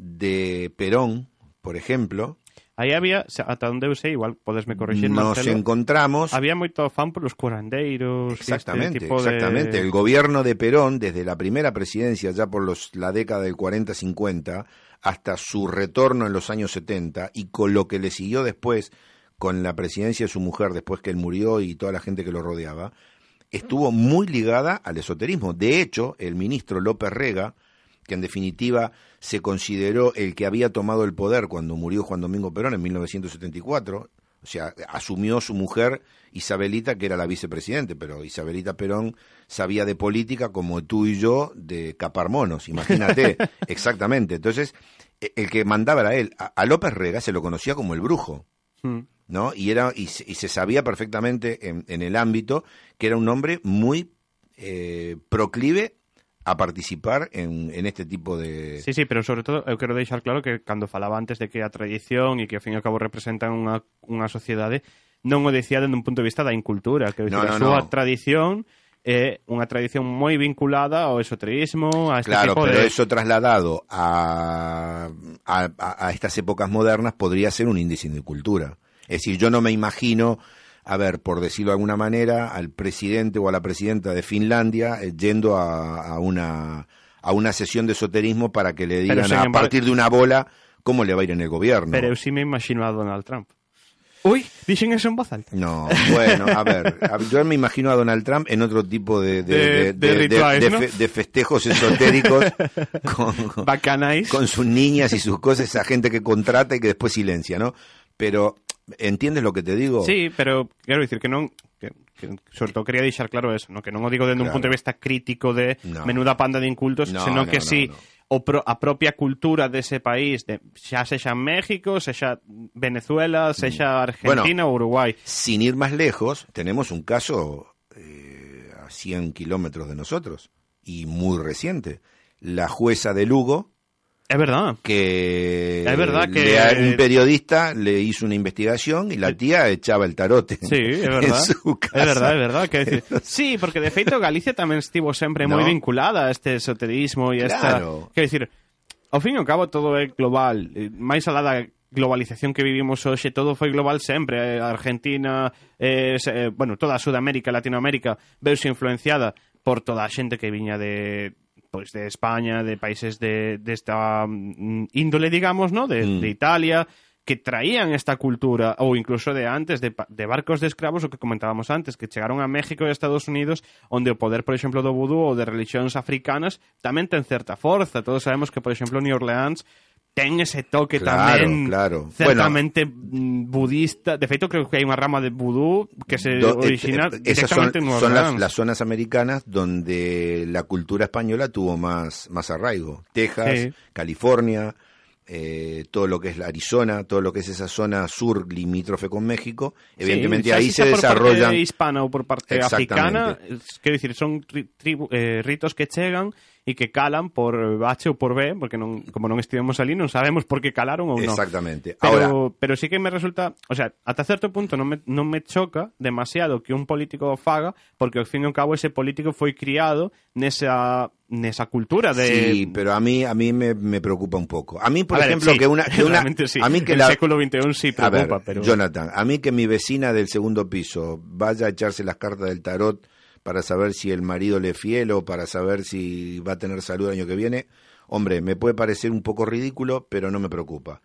de Perón, por ejemplo, Aí había, ata onde eu sei, igual podesme corrixir, nos Marcelo, encontramos había moito fan polos curandeiros, Exactamente, este tipo de... exactamente. El gobierno de Perón, desde la primera presidencia, ya por los, la década del 40-50, hasta su retorno en los años 70, y con lo que le siguió después, con la presidencia de su mujer, después que él murió y toda la gente que lo rodeaba, estuvo muy ligada al esoterismo. De hecho, el ministro López Rega, que en definitiva se consideró el que había tomado el poder cuando murió Juan Domingo Perón en 1974, o sea, asumió su mujer Isabelita, que era la vicepresidente, pero Isabelita Perón sabía de política como tú y yo de capar monos, imagínate, <laughs> exactamente. Entonces, e- el que mandaba era él. A, López Rega se lo conocía como el brujo. Mm. ¿no? Y, era, y, se, y se sabía perfectamente en, en el ámbito que era un hombre muy eh, proclive a participar en, en este tipo de... Sí, sí, pero sobre todo eu quero deixar claro que cando falaba antes de que a tradición e que ao fin e ao cabo representan unha, unha sociedade, non o decía dende un punto de vista da incultura, que no, no, a súa no. tradición é unha tradición moi vinculada ao esoterismo, a este claro, tipo de... pero eso trasladado a, a, a estas épocas modernas podría ser un índice de cultura. Es decir, yo no me imagino a ver, por decirlo de alguna manera, al presidente o a la presidenta de Finlandia eh, yendo a, a una, a una sesión de esoterismo para que le digan a partir de una bola cómo le va a ir en el gobierno. Pero sí me imagino a Donald Trump. Ui, dixen eso en voz alta. No, bueno, a ver, yo me imagino a Donald Trump en otro tipo de, De- de rituales, de ¿no? fe- de festejos esotéricos con, <laughs> con- Bacanais. con sus niñas y sus cosas, esa gente que contrata y que después silencia, ¿no? Pero, ¿entiendes lo que te digo? Sí, pero quero dicir que que sobre todo quería deixar claro eso, no? que non o digo dende un punto de vista crítico de No. menuda panda de incultos, No, senón no, que no, si no. o pro, a propia cultura dese país, de, xa sexa México, sexa Venezuela, sexa Argentina ou Uruguai. Sin ir más lejos, tenemos un caso eh, a 100 kilómetros de nosotros y muy reciente. La jueza de Lugo Es verdad. que, Es verdad que- le un periodista le hizo una investigación y la tía echaba el tarote Sí, <laughs> en verdad. su casa. É verdad, é verdad. Que decir, sí, porque de feito Galicia tamén estivo sempre No. moi vinculada a este esoterismo e a esta... Claro. Quer decir, ao fin e ao cabo todo é global. Eh, máis alá da globalización que vivimos hoxe, todo foi global sempre. Eh, Argentina, eh, eh, bueno, toda Sudamérica, Latinoamérica, veuse influenciada por toda a xente que viña de pois de España, de países de, de esta mm, índole, digamos, ¿no? De, mm. de Italia, que traían esta cultura, o incluso de antes, de, de, barcos de escravos, o que comentábamos antes, que chegaron a México e Estados Unidos, onde o poder, por exemplo, do vudú ou de religións africanas tamén ten certa forza. Todos sabemos que, por exemplo, New Orleans ten ese toque Claro, tamén claro. certamente mm, budista. De feito, creo que hai unha rama de vudú que se Do- eh, origina eh, esas son, directamente en New son las, zonas americanas donde la cultura española tuvo más, más arraigo. Texas, Sí. California, eh, todo lo que es la Arizona, todo lo que es esa zona sur limítrofe con México, evidentemente Sí, ahí se por desarrollan... parte hispana ou por parte africana, es- quero dicir, son ri- tribu- eh, ritos que chegan e que calan por H ou por B, porque non, como non estivemos ali, non sabemos por que calaron ou non. Exactamente. Pero, Ahora, pero sí que me resulta, o sea, ata certo punto non me, non me choca demasiado que un político faga, porque ao fin e ao cabo ese político foi criado nesa nesa cultura de sí, pero a mí, a mí me, me preocupa un poco. A mí, por A ver, ejemplo, sí, que una... Que una sí. A mí que el la, século XXI sí A ver, preocupa, pero Jonathan, a mí que mi vecina del segundo piso vaya a echarse las cartas del tarot para saber si el marido le es fiel o para saber si va a tener salud el año que viene, hombre, me puede parecer un poco ridículo, pero no me preocupa.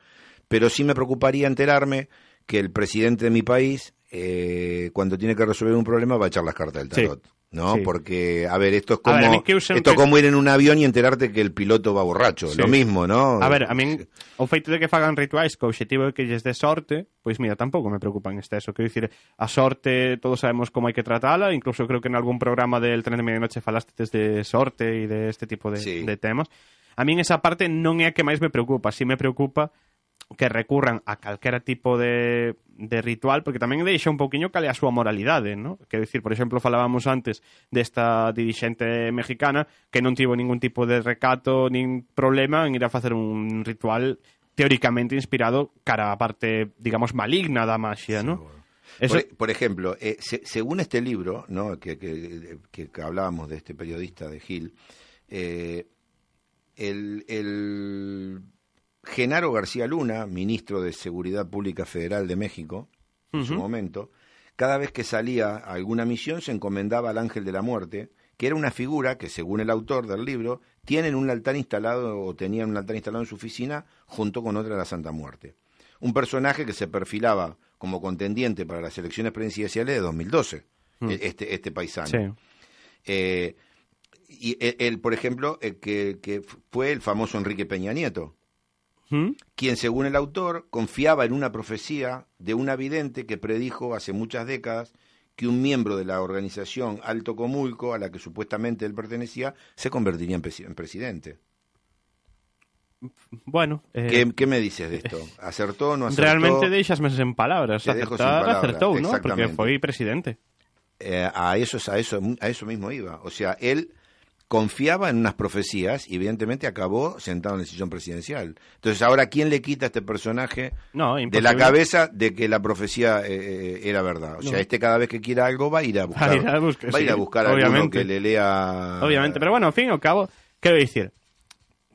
Pero sí me preocuparía enterarme que el presidente de mi país, eh, cuando tiene que resolver un problema, va a echar las cartas del Sí. ¿No? Sí. Porque, a ver, esto es como, ver, mí que esto es como ir en un avión y enterarte que el piloto va borracho. Sí. Lo mismo, ¿no? A ver, a min o feito de que fagan rituais co obxectivo de que lles dé sorte, pois mira, tampouco me preocupa en exceso. Quero dicir, a sorte todos sabemos como hai que tratala, incluso creo que en algún programa del Tren de Medianoche falaste de sorte e de este tipo de, Sí. de temas. A min esa parte non é a que máis me preocupa, si me preocupa que recurran a calquera tipo de, de ritual, porque tamén deixa un pouquiño cale a súa moralidade, ¿no? Quero dicir, por exemplo, falábamos antes desta dirixente mexicana que non tivo ningún tipo de recato nin problema en ir a facer un ritual teóricamente inspirado cara a parte, digamos, maligna da maxia, ¿no? Eso, Por, por ejemplo, eh, se- según este libro, ¿no? que- que hablábamos de este periodista de Gil, eh, el, el Genaro García Luna, ministro de Seguridad Pública Federal de México, en su momento, cada vez que salía a alguna misión se encomendaba al ángel de la muerte, que era una figura que, según el autor del libro, tiene un altar instalado o tenía un altar instalado en su oficina junto con otra de la Santa Muerte. Un personaje que se perfilaba como contendiente para las elecciones presidenciales de 2012, Mm. e- este, este paisano. sí. Eh, y él, él, por ejemplo, que, que fue el famoso Enrique Peña Nieto, ¿Mm? quien, según el autor, confiaba en una profecía de una vidente que predijo hace muchas décadas que un miembro de la organización Alto Comulco, a la que supuestamente él pertenecía, se convertiría en, presi- en presidente. Bueno, eh, ¿Qué, qué me dices de esto? ¿Acertó o no acertó? realmente en palabras. Te dejo sin Acertar, palabras, acertou, ¿no? Porque foi presidente. Eh, a, eso, a, eso, a eso mismo iba. O sea, él confiaba en unas profecías y evidentemente acabó sentado en el sillón presidencial. Entonces, ahora, ¿quién le quita a este personaje No, de la cabeza de que la profecía eh, era verdad? O sea, No. este cada vez que quiera algo va a ir a buscar, Va a ir a buscar, va a ir a sí, buscar a alguno obviamente. que le lea... Obviamente, pero bueno, ao fin e ao cabo, quero dicir,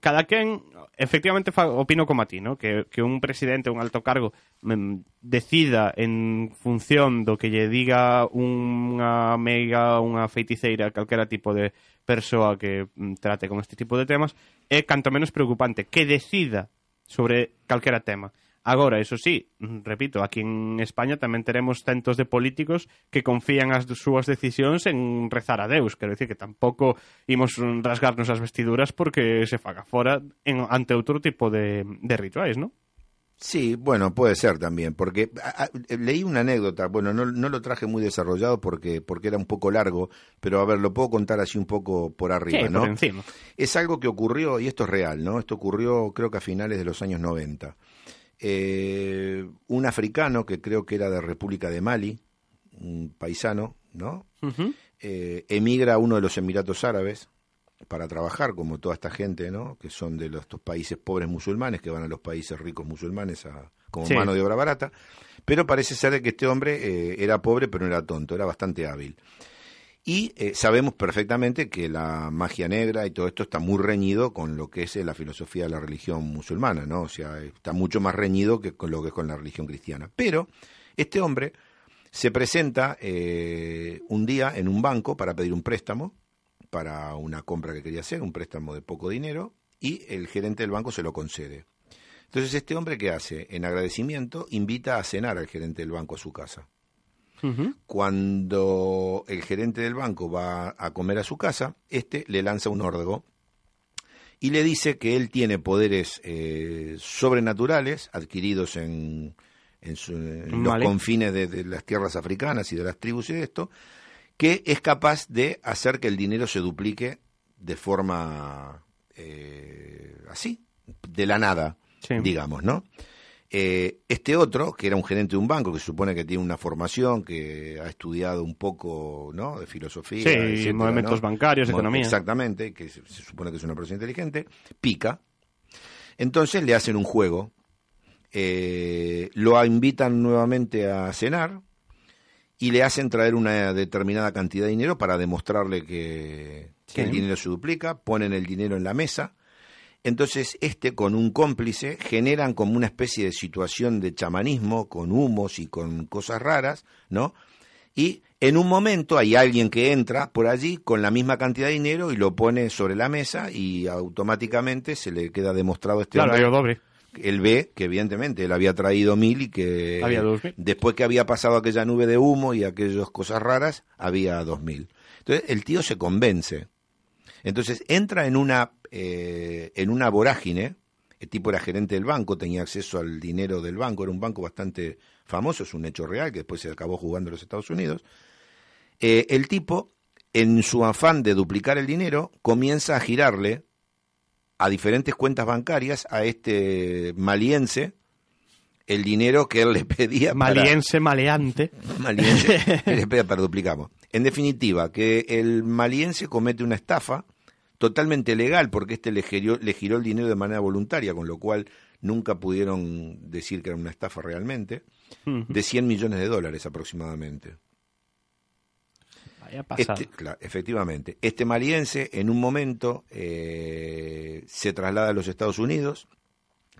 cada quen efectivamente fa, opino como a ti, ¿no? Que, que un presidente, un alto cargo mm, decida en función do que lle diga unha mega, unha feiticeira, calquera tipo de persoa que mm, trate con este tipo de temas, é canto menos preocupante que decida sobre calquera tema. Agora, eso sí, mm, repito, aquí en España tamén teremos centos de políticos que confían as súas decisións en rezar a Deus. Quero dicir que tampouco imos rasgarnos as vestiduras porque se faga fora en, ante outro tipo de, de rituais, ¿no? Sí, bueno, puede ser también, porque a- a- leí una anécdota, bueno, no, no lo traje muy desarrollado porque, porque era un poco largo, pero a ver, lo puedo contar así un poco por arriba, sí, ¿no? por encima. Es algo que ocurrió, y esto es real, ¿no? Esto ocurrió creo que a finales de los años 90. Eh, un africano que creo que era de República de Mali, un paisano, ¿no? Eh, emigra a uno de los Emiratos Árabes para trabajar, como toda esta gente, ¿no? Que son de los, estos países pobres musulmanes, que van a los países ricos musulmanes a, como Sí. mano de obra barata. Pero parece ser que este hombre eh, era pobre, pero no era tonto, era bastante hábil. Y eh, sabemos perfectamente que la magia negra y todo esto está muy reñido con lo que es eh, la filosofía de la religión musulmana, ¿no? O sea, está mucho más reñido que con lo que es con la religión cristiana. Pero este hombre se presenta eh, un día en un banco para pedir un préstamo para una compra que quería hacer, un préstamo de poco dinero, y el gerente del banco se lo concede. Entonces este hombre que hace, en agradecimiento, invita a cenar al gerente del banco a su casa. Cuando el gerente del banco va a comer a su casa, este le lanza un órdago y le dice que él tiene poderes eh, sobrenaturales adquiridos en, en, su- en los confines de, de las tierras africanas y de las tribus y de esto, que es capaz de hacer que el dinero se duplique de forma eh, así, de la nada, Sí. digamos, ¿no? Eh, este otro, que era un gerente de un banco, que se supone que tiene una formación, que ha estudiado un poco, ¿no? De filosofía. Sí, etcétera, movimientos ¿no? bancarios, Mo- economía. Exactamente, que se, se supone que es una persona inteligente, pica. Entonces le hacen un juego, eh, lo invitan nuevamente a cenar y le hacen traer una determinada cantidad de dinero para demostrarle que, el dinero se duplica, ponen el dinero en la mesa. Entonces, este con un cómplice generan como una especie de situación de chamanismo, con humos y con cosas raras, ¿no? Y en un momento hay alguien que entra por allí con la misma cantidad de dinero y lo pone sobre la mesa y automáticamente se le queda demostrado este Claro, hombre hay doble. él ve que evidentemente él había traído mil y que Había dos mil. después que había pasado aquella nube de humo y aquellas cosas raras, había dos mil. Entonces el tío se convence. Entonces entra en una, eh, en una vorágine. El tipo era gerente del banco, tenía acceso al dinero del banco, era un banco bastante famoso, es un hecho real que después se acabó jugando en los Estados Unidos. Eh, el tipo, en su afán de duplicar el dinero, comienza a girarle a diferentes cuentas bancarias a este maliense el dinero que él le pedía para- Maliense, maleante. <laughs> maliense le <laughs> pedía para duplicamos. En definitiva, que el maliense comete una estafa totalmente legal porque este le giró, le giró el dinero de manera voluntaria, con lo cual nunca pudieron decir que era una estafa realmente, de 100 millones de dólares aproximadamente. Vaya. Este, cla- efectivamente. Este maliense en un momento eh, se traslada a los Estados Unidos,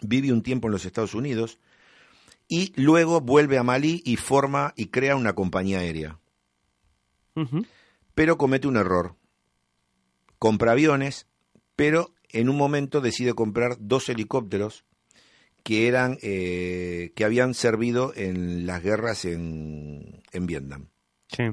vive un tiempo en los Estados Unidos y luego vuelve a Malí y forma y crea una compañía aérea. Pero comete un error. Compra aviones, pero en un momento decide comprar dos helicópteros que eran eh, que habían servido en las guerras en, en Vietnam Sí.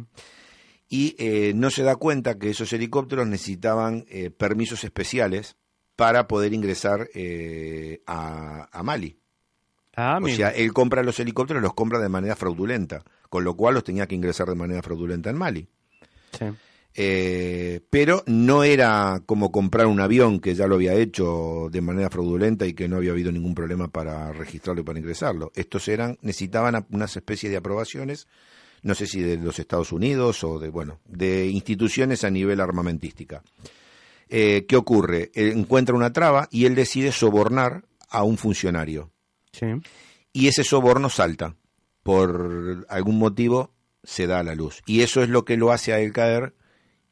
y eh, no se da cuenta que esos helicópteros necesitaban eh, permisos especiales para poder ingresar eh, a, a Mali. Ah, o mira. sea, él compra los helicópteros, los compra de manera fraudulenta, con lo cual los tenía que ingresar de manera fraudulenta en Mali. Sí. Eh, pero no era como comprar un avión que ya lo había hecho de manera fraudulenta y que no había habido ningún problema para registrarlo y para ingresarlo. Estos eran necesitaban unas especies de aprobaciones, no sé si de los Estados Unidos o de bueno, de instituciones a nivel armamentística. Eh, ¿Qué ocurre? Él encuentra una traba y él decide sobornar a un funcionario Sí. y ese soborno salta. Por algún motivo se da a la luz. Y eso es lo que lo hace a él caer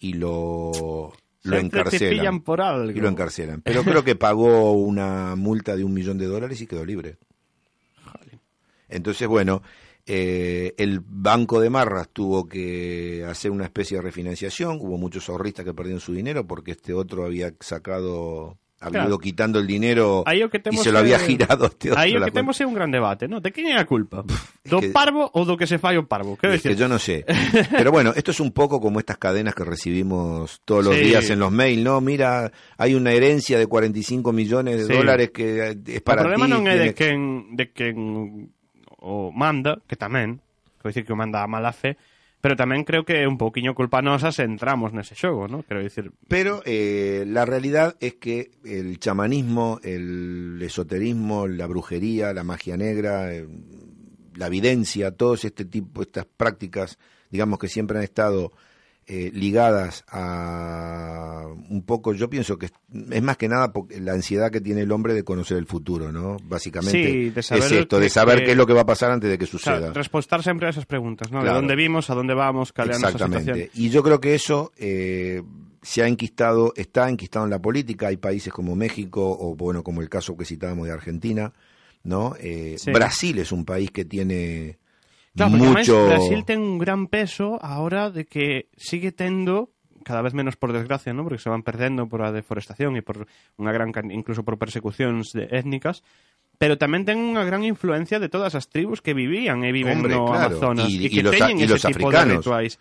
y lo, lo encarcelan. por algo. Y lo encarcelan. Pero creo que pagó una multa de un millón de dólares y quedó libre. Entonces, bueno, eh, el Banco de Marras tuvo que hacer una especie de refinanciación. Hubo muchos ahorristas que perdieron su dinero porque este otro había sacado, había Claro. ido quitando el dinero o que y se lo había girado a este otro. Aí o la que temos é un gran debate, ¿no? De quen é a culpa? Do que- parvo ou do que se fai o parvo? Quero Es que decir, yo no sé. <laughs> Pero bueno, esto es un poco como estas cadenas que recibimos todos los Sí. días en los mails, ¿no? Mira, hay una herencia de 45 millones de Sí. dólares que es o para problema ti. non é de quen, de quen o manda, que tamén, quero dicir que o manda a mala fe, pero tamén creo que un pouquiño culpa nosa se entramos nese xogo, ¿no? Quero dicir, Pero eh, la realidad es que el chamanismo, el esoterismo, la brujería, la magia negra, eh, la evidencia, todos este tipo, estas prácticas, digamos que siempre han estado eh, ligadas a un poco, yo pienso que es, más que nada la ansiedad que tiene el hombre de conocer el futuro, ¿no? Básicamente Sí, de saber es esto, de saber que- qué es lo que va a pasar antes de que suceda. responder siempre a esas preguntas, ¿no? Claro. ¿De dónde vimos, a dónde vamos, cuál Exactamente. Y yo creo que eso eh, se ha enquistado, está enquistado en la política. Hay países como México o bueno, como el caso que citábamos de Argentina, ¿no? Eh, Sí. Brasil es un país que tiene Claro, porque además mucho. Brasil ten un gran peso ahora de que sigue tendo cada vez menos por desgracia, ¿no? Porque se van perdendo por a deforestación e por unha gran incluso por persecucións de étnicas, pero tamén ten unha gran influencia de todas as tribus que vivían e viven Hombre, no claro. Amazonas Y- y que los teñen y ese los tipo africanos. de rituais.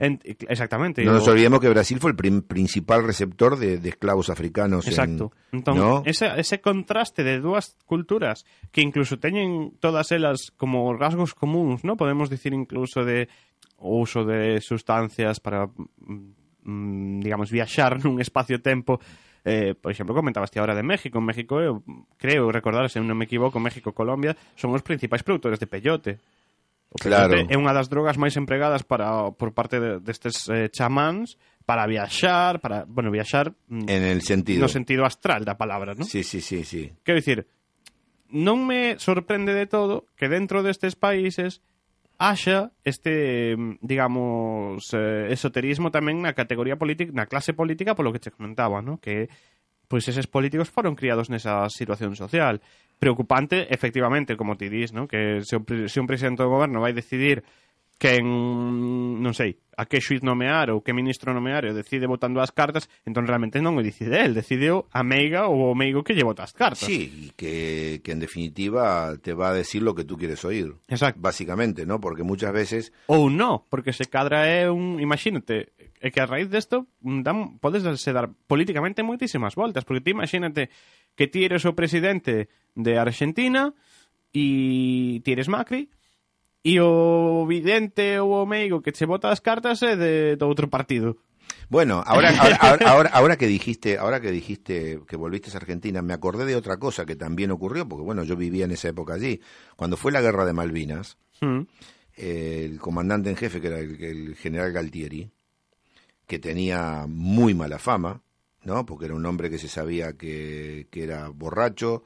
En- exactamente. No nos o- olvidemos que Brasil fue el prim- principal receptor de, de esclavos africanos. en- Exacto. Entón, ¿no? ese, ese contraste de dúas culturas que incluso teñen todas elas como rasgos comuns, ¿no? Podemos dicir incluso de uso de sustancias para mm, digamos viaxar nun espacio-tempo Eh, por exemplo, comentabas ti ahora de México. En México, eu creo recordar, se non me equivoco, México e Colombia son os principais produtores de peyote. O claro. é unha das drogas máis empregadas para por parte de, destes eh, chamáns para viaxar, para, bueno, viaxar mm, en el sentido no sentido astral da palabra, ¿no? Sí, sí, sí, sí. Quero dicir, non me sorprende de todo que dentro destes países haxa este, mm, digamos, eh, esoterismo tamén na categoría política, na clase política, polo que che comentaba, ¿no? Que pois eses políticos foron criados nesa situación social. Preocupante, efectivamente, como ti dís, ¿no? que se un, se un presidente do goberno vai decidir quen, non sei, a que xuiz nomear ou que ministro nomear e decide votando as cartas, entón realmente non o decide el, decide a meiga ou o meigo que lle vota as cartas. Sí, que, que en definitiva te va a decir lo que tú quieres oír. Exacto. Básicamente, ¿no? Porque muchas veces... Ou no, porque se cadra é un... Imagínate, é que a raíz desto mm, dan, podes darse dar políticamente moitísimas voltas, porque ti imagínate que ti eres o presidente de Argentina e ti eres Macri, e o vidente ou o meigo que che vota as cartas é de, do outro partido. Bueno, <laughs> ahora, ahora, ahora, que dijiste, ahora que dijiste que volviste a Argentina, me acordé de otra cosa que también ocurrió, porque bueno, yo vivía en esa época allí. Cuando fue la guerra de Malvinas, Mm. el comandante en jefe, que era el, el general Galtieri, que tenía muy mala fama, ¿no? Porque era un hombre que se sabía que, que era borracho,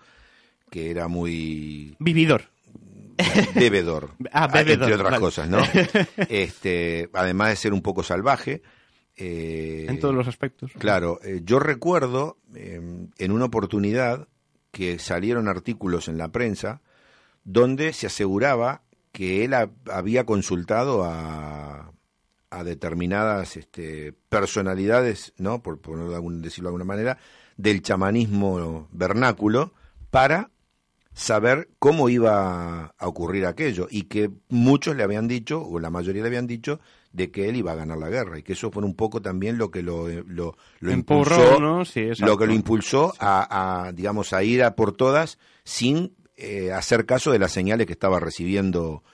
que era muy Vividor. <laughs> bebedor, Ah, bebedor, entre otras vale. cosas, ¿no? <laughs> Este, además de ser un poco salvaje. eh, En todos los aspectos. Claro, eh, yo recuerdo eh, en una oportunidad que salieron artículos en la prensa donde se aseguraba que él ha- había consultado a, a determinadas este, personalidades, ¿no? por, por decirlo de alguna manera, del chamanismo vernáculo para saber cómo iba a ocurrir aquello y que muchos le habían dicho, o la mayoría le habían dicho, de que él iba a ganar la guerra y que eso fue un poco también lo que lo, lo, lo Empurró, impulsó, ¿no? Sí, lo que lo impulsó a, a, digamos, a ir a por todas sin eh, hacer caso de las señales que estaba recibiendo,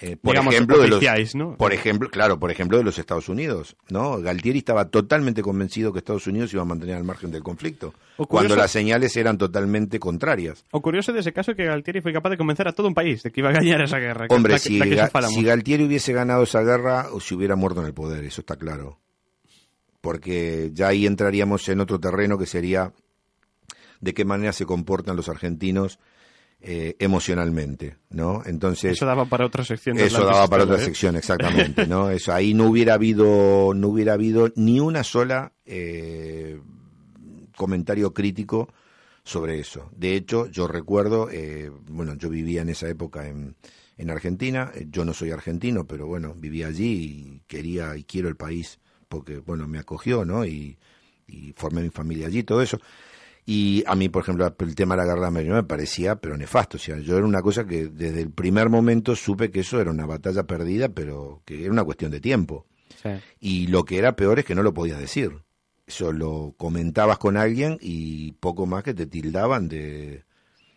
eh, por Digamos, ejemplo, de los, por ejemplo, claro, por ejemplo, de los Estados Unidos, ¿no? Galtieri estaba totalmente convencido que Estados Unidos iba a mantener al margen del conflicto, cuando las señales eran totalmente contrarias. O curioso dese caso que Galtieri foi capaz de convencer a todo un país de que iba a gañar esa guerra. Hombre, que- si, que si Galtieri hubiese ganado esa guerra, o se hubiera muerto en el poder, eso está claro. Porque ya ahí entraríamos en otro terreno que sería de qué manera se comportan los argentinos eh, emocionalmente, ¿no? Entonces Eso daba para otra sección. de eso Atlantis daba para otra ¿eh? sección, <laughs> exactamente, ¿no? Eso ahí no hubiera habido, no hubiera habido ni una sola eh, comentario crítico sobre eso. De hecho, yo recuerdo, eh, bueno, yo vivía en esa época en, en Argentina, eh, yo no soy argentino, pero bueno, vivía allí y quería y quiero el país porque, bueno, me acogió, ¿no? Y, y formé mi familia allí, todo eso. Y a mí, por ejemplo, el tema de la guerra de me parecía, pero nefasto. O sea, yo era una cosa que desde el primer momento supe que eso era una batalla perdida, pero que era una cuestión de tiempo. Sí. Y lo que era peor es que no lo podías decir. Eso lo comentabas con alguien y poco más que te tildaban de...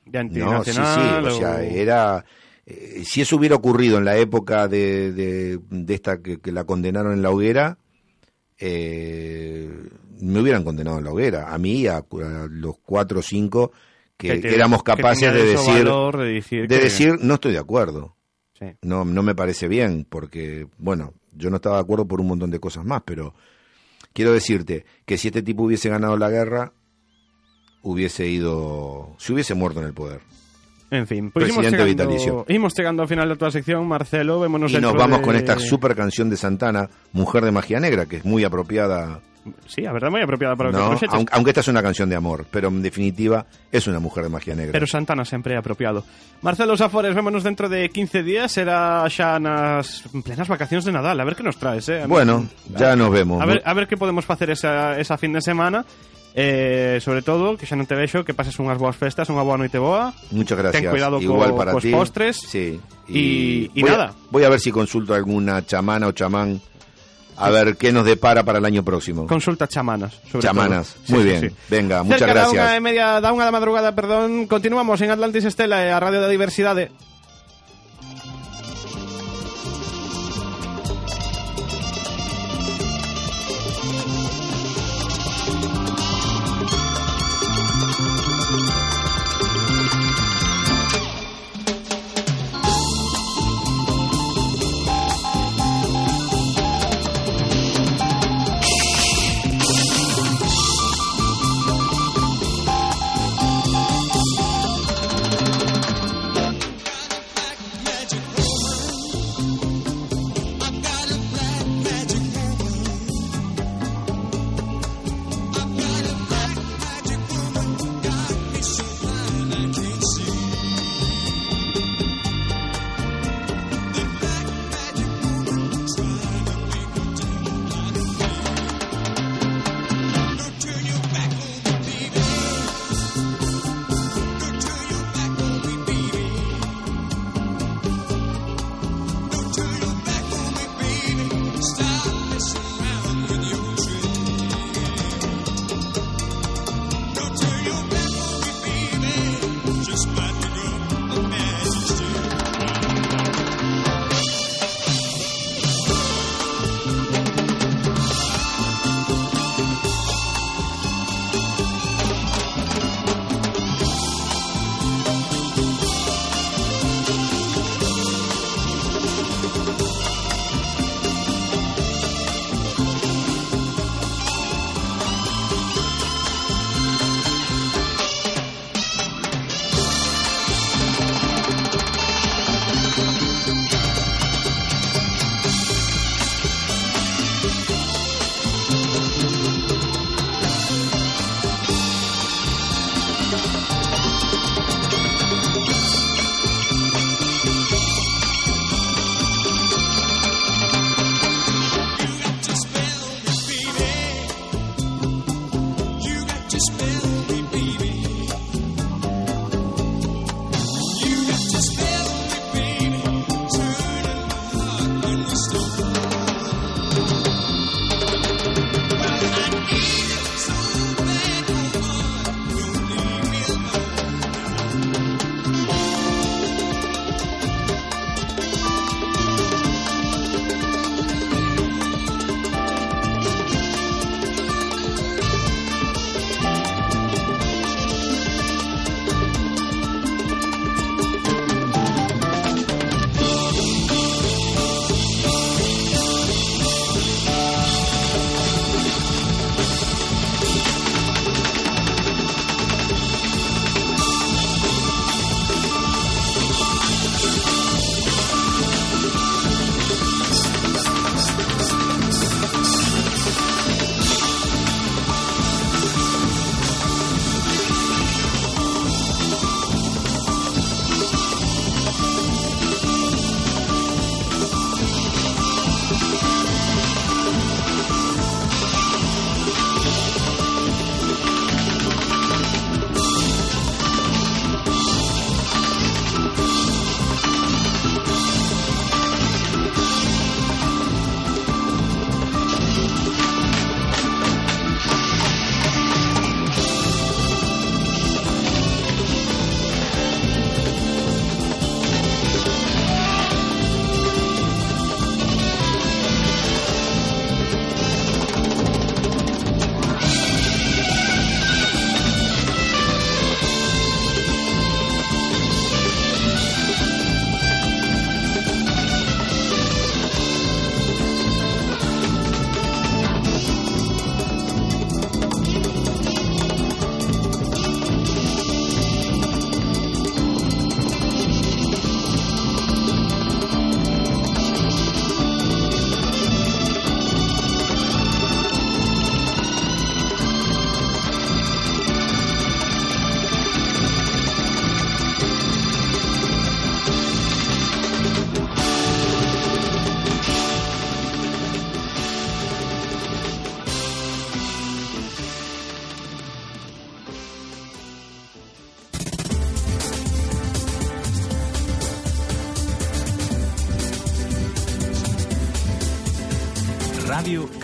De No, sí, sí, o sea, era... eh, si eso hubiera ocurrido en la época de, de, de esta que, que la condenaron en la hoguera, eh, me hubieran condenado en la hoguera. A mí a, a los cuatro o cinco que, te- que éramos capaces de decir, valor de decir, de que- decir, no estoy de acuerdo. Sí. No, no me parece bien, porque, bueno, Yo no estaba de acuerdo por un montón de cosas más, pero quiero decirte que si este tipo hubiese ganado la guerra, hubiese ido, se hubiese muerto en el poder. En fin, pues Presidente chegando, vitalicio. imos chegando ao final da tua sección, Marcelo, vémonos Y nos vamos de- con esta super canción de Santana, Mujer de Magia Negra, que es muy apropiada. Sí, a verdade, moi apropiada para que ¿no? proxetes. aunque, aunque esta es una canción de amor, pero en definitiva es una mujer de magia negra. Pero Santana sempre é apropiado. Marcelo Safores, vémonos dentro de 15 días, será xa nas plenas vacacións de Nadal, a ver que nos traes, eh? Bueno, ya nos vemos. A ver, a ver que podemos facer esa, esa fin de semana eh, sobre todo, que xa non te vexo que pases unhas boas festas, unha boa noite boa Muchas gracias. Ten cuidado Igual co- para cos ti. postres. Sí. Y- y voy nada. A, voy a ver si consulto a alguna chamana o chamán a ver qué nos depara para el año próximo. consulta chamanas sobre Chamanas. todo. Muy Sí, bien. sí. Venga, muchas Cerca da unha gracias. e media, da unha da madrugada, perdón Continuamos en Atlantis Estela e a Radio da Diversidade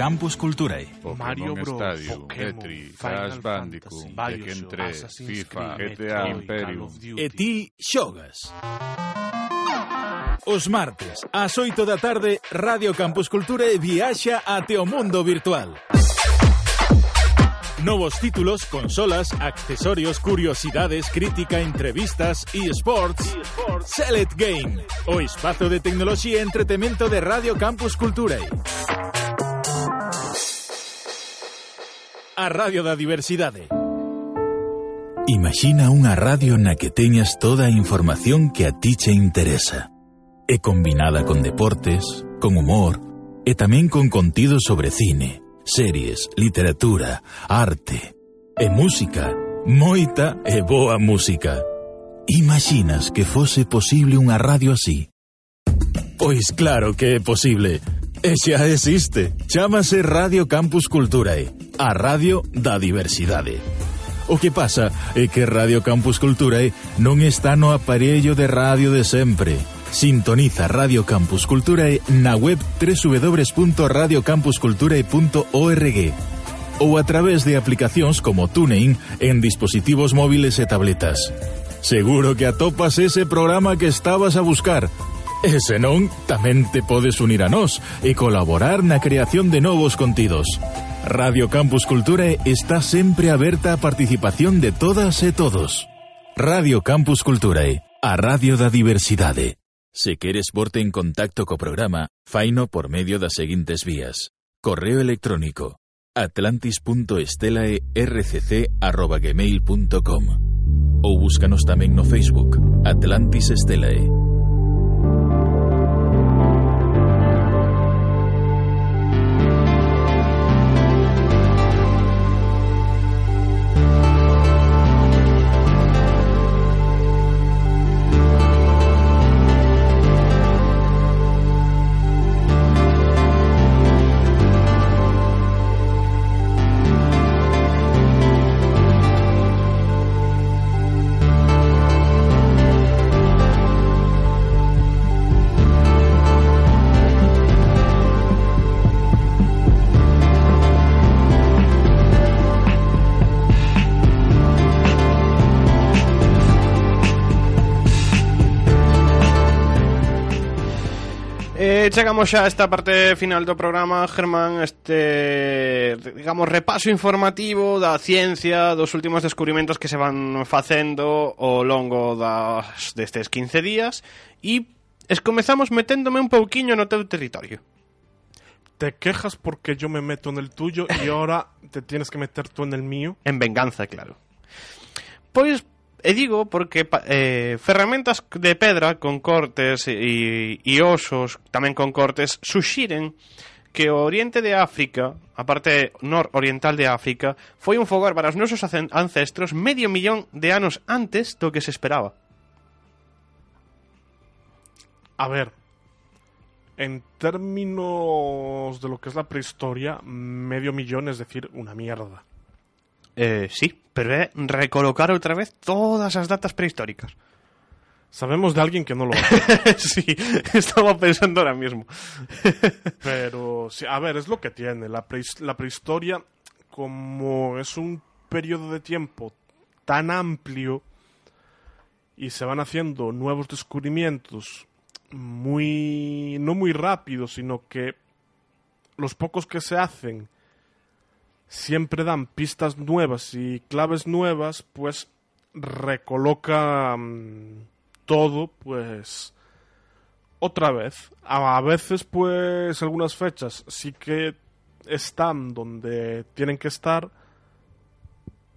Campus Culturae. Pokémon Mario Bros, Stadium, Pokémon, Petri, Crash Bandicoot, Tekken 3, FIFA, GTA Imperium. E ti xogas. Os martes, ás 8 da tarde, Radio Campus Culturae viaxa ate o mundo virtual. Novos títulos, consolas, accesorios, curiosidades, crítica, entrevistas, eSports, eSports. Select Game, o espazo de tecnoloxía e entretemento de Radio Campus Culturae. a Radio da Diversidade. Imagina unha radio na que teñas toda a información que a ti che interesa. É combinada con deportes, con humor e tamén con contido sobre cine, series, literatura, arte e música. Moita e boa música. Imaginas que fose posible unha radio así? Pois claro que é posible. E xa existe. Chámase Radio Campus Culturae a Radio da Diversidade. O que pasa é que Radio Campus Culturae non está no aparello de radio de sempre. Sintoniza Radio Campus Culturae na web www.radiocampusculturae.org ou a través de aplicacións como TuneIn en dispositivos móviles e tabletas. Seguro que atopas ese programa que estabas a buscar. E senón, tamén te podes unir a nós e colaborar na creación de novos contidos. Radio Campus Cultura está sempre aberta a participación de todas e todos. Radio Campus Culturae, a radio da diversidade. Se queres porte en contacto co programa, faino por medio das seguintes vías. Correo electrónico atlantis.estelae.rcc.gmail.com ou búscanos tamén no Facebook Atlantis Estelae. Eh, chegamos xa a esta parte final do programa, Germán, este, digamos, repaso informativo da ciencia, dos últimos descubrimentos que se van facendo ao longo das, destes 15 días e es comezamos meténdome un pouquiño no teu territorio. Te quejas porque yo me meto en el tuyo y ahora te tienes que meter tú en el mío. En venganza, claro. Pois, e digo porque eh, ferramentas de pedra con cortes e, e osos tamén con cortes suxiren que oriente de África, a parte nororiental de África, foi un fogar para os nosos ancestros medio millón de anos antes do que se esperaba. A ver, en términos de lo que es la prehistoria, medio millón es decir, una mierda. Eh, sí, pero é recolocar outra vez todas as datas prehistóricas. Sabemos de alguien que no lo hace, <laughs> sí, estaba pensando ahora mismo. <laughs> pero sí, a ver, es lo que tiene. La, prehis- la prehistoria, como es un periodo de tiempo tan amplio y se van haciendo nuevos descubrimientos muy no muy rápido, sino que los pocos que se hacen siempre dan pistas nuevas y claves nuevas, pues recoloca mm, todo, pues otra vez. A, a veces, pues algunas fechas sí que están donde tienen que estar,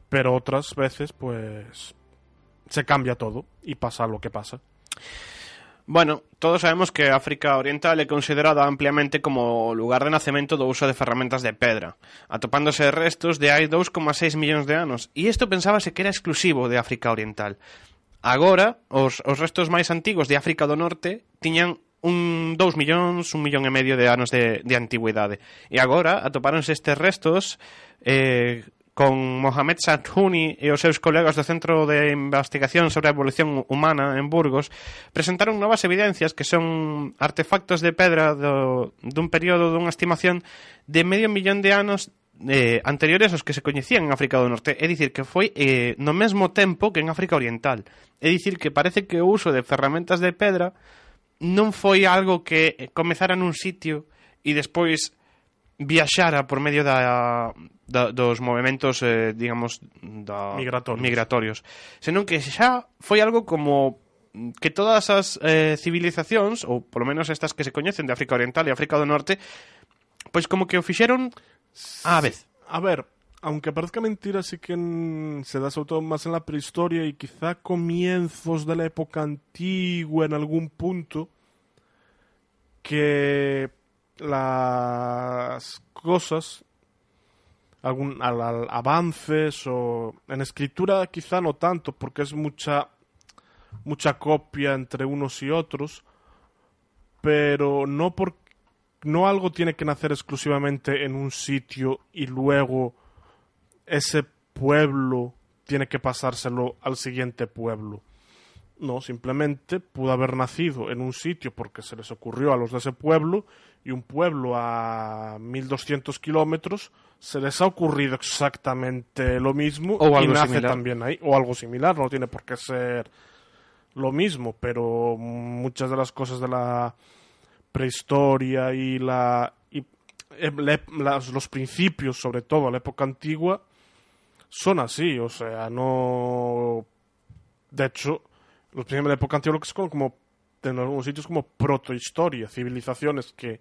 pero otras veces, pues se cambia todo y pasa lo que pasa. Bueno, todos sabemos que África Oriental é considerada ampliamente como o lugar de nacemento do uso de ferramentas de pedra, atopándose restos de hai 2,6 millóns de anos, e isto pensábase que era exclusivo de África Oriental. Agora, os, os restos máis antigos de África do Norte tiñan un 2 millóns, un millón e medio de anos de, de antigüidade. E agora atopáronse estes restos eh, con Mohamed Sathouni e os seus colegas do Centro de Investigación sobre a Evolución Humana en Burgos, presentaron novas evidencias que son artefactos de pedra do, dun período dunha estimación de medio millón de anos eh, anteriores aos que se coñecían en África do Norte, é dicir, que foi eh, no mesmo tempo que en África Oriental. É dicir, que parece que o uso de ferramentas de pedra non foi algo que comezara nun sitio e despois viaxara por medio da, da dos movimentos, eh, digamos, da migratorios. migratorios, senón que xa foi algo como que todas as eh, civilizacións, ou polo menos estas que se coñecen de África Oriental e África do Norte, pois como que o fixeron á vez. A ver, aunque parezca mentira, sí que en, se da sobre todo más en la prehistoria y quizá comienzos de la época antigua en algún punto que las cosas, algún al- avances o en escritura quizá no tanto, porque es mucha mucha copia entre unos y otros, pero no por no algo tiene que nacer exclusivamente en un sitio y luego ese pueblo tiene que pasárselo al siguiente pueblo. No, simplemente pudo haber nacido en un sitio porque se les ocurrió a los de ese pueblo y un pueblo a 1200 kilómetros se les ha ocurrido exactamente lo mismo O y nace similar. también ahí. O algo similar, no tiene por qué ser lo mismo, pero muchas de las cosas de la prehistoria y la y eh, la- las- los principios, sobre todo la época antigua, son así, o sea, no de hecho, los principios de la época antigua lo que como, en algunos sitios como protohistoria, civilizaciones que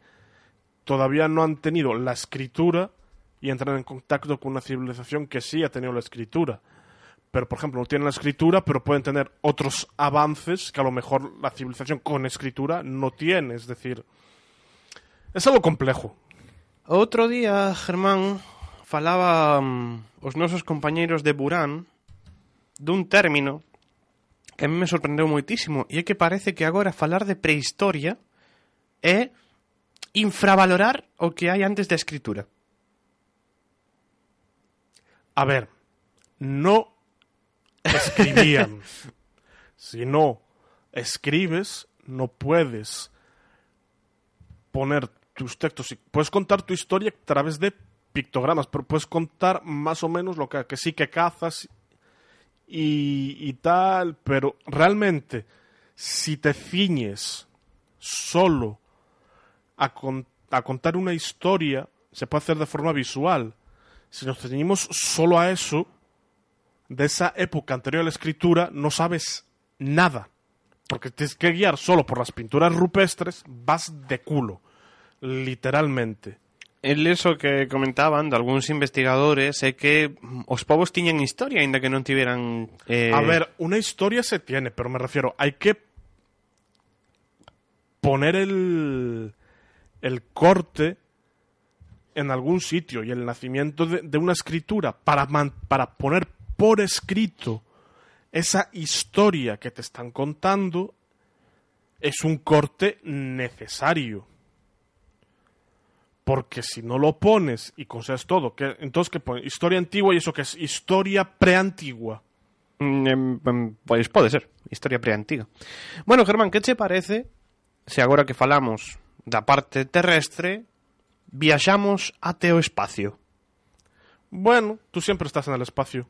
todavía no han tenido la escritura y entran en contacto con una civilización que sí ha tenido la escritura. Pero, por ejemplo, no tienen la escritura, pero pueden tener otros avances que a lo mejor la civilización con escritura no tiene. Es decir, es algo complejo. Outro día, Germán, falaba mm, os nosos compañeiros de Burán dun término que a mí me sorprendeu moitísimo e é que parece que agora falar de prehistoria é infravalorar o que hai antes da escritura. A ver, no escribían. <laughs> si no escribes, no puedes poner tus textos. Puedes contar tu historia a través de pictogramas, pero puedes contar más o menos lo que sí que cazas y, tal, pero realmente, si te ciñes solo a, a contar una historia, se puede hacer de forma visual. Si nos ceñimos solo a eso, de esa época anterior a la escritura, no sabes nada. Porque tienes que guiar solo por las pinturas rupestres, vas de culo. Literalmente. El eso que comentaban de algúns investigadores é que os povos tiñan historia, aínda que non tiveran... Eh, A ver, una historia se tiene, pero me refiero, hay que poner el, el corte en algún sitio y el nacimiento de, una escritura para, para poner por escrito esa historia que te están contando es un corte necesario. Porque si no lo pones y consideras todo, entonces que pone historia antigua y eso que es historia preantigua. Mm, em, em, Pois pode ser, historia preantiga. Bueno, Germán, que che parece se agora que falamos da parte terrestre viaxamos até o espacio? Bueno, tú siempre estás en el espacio.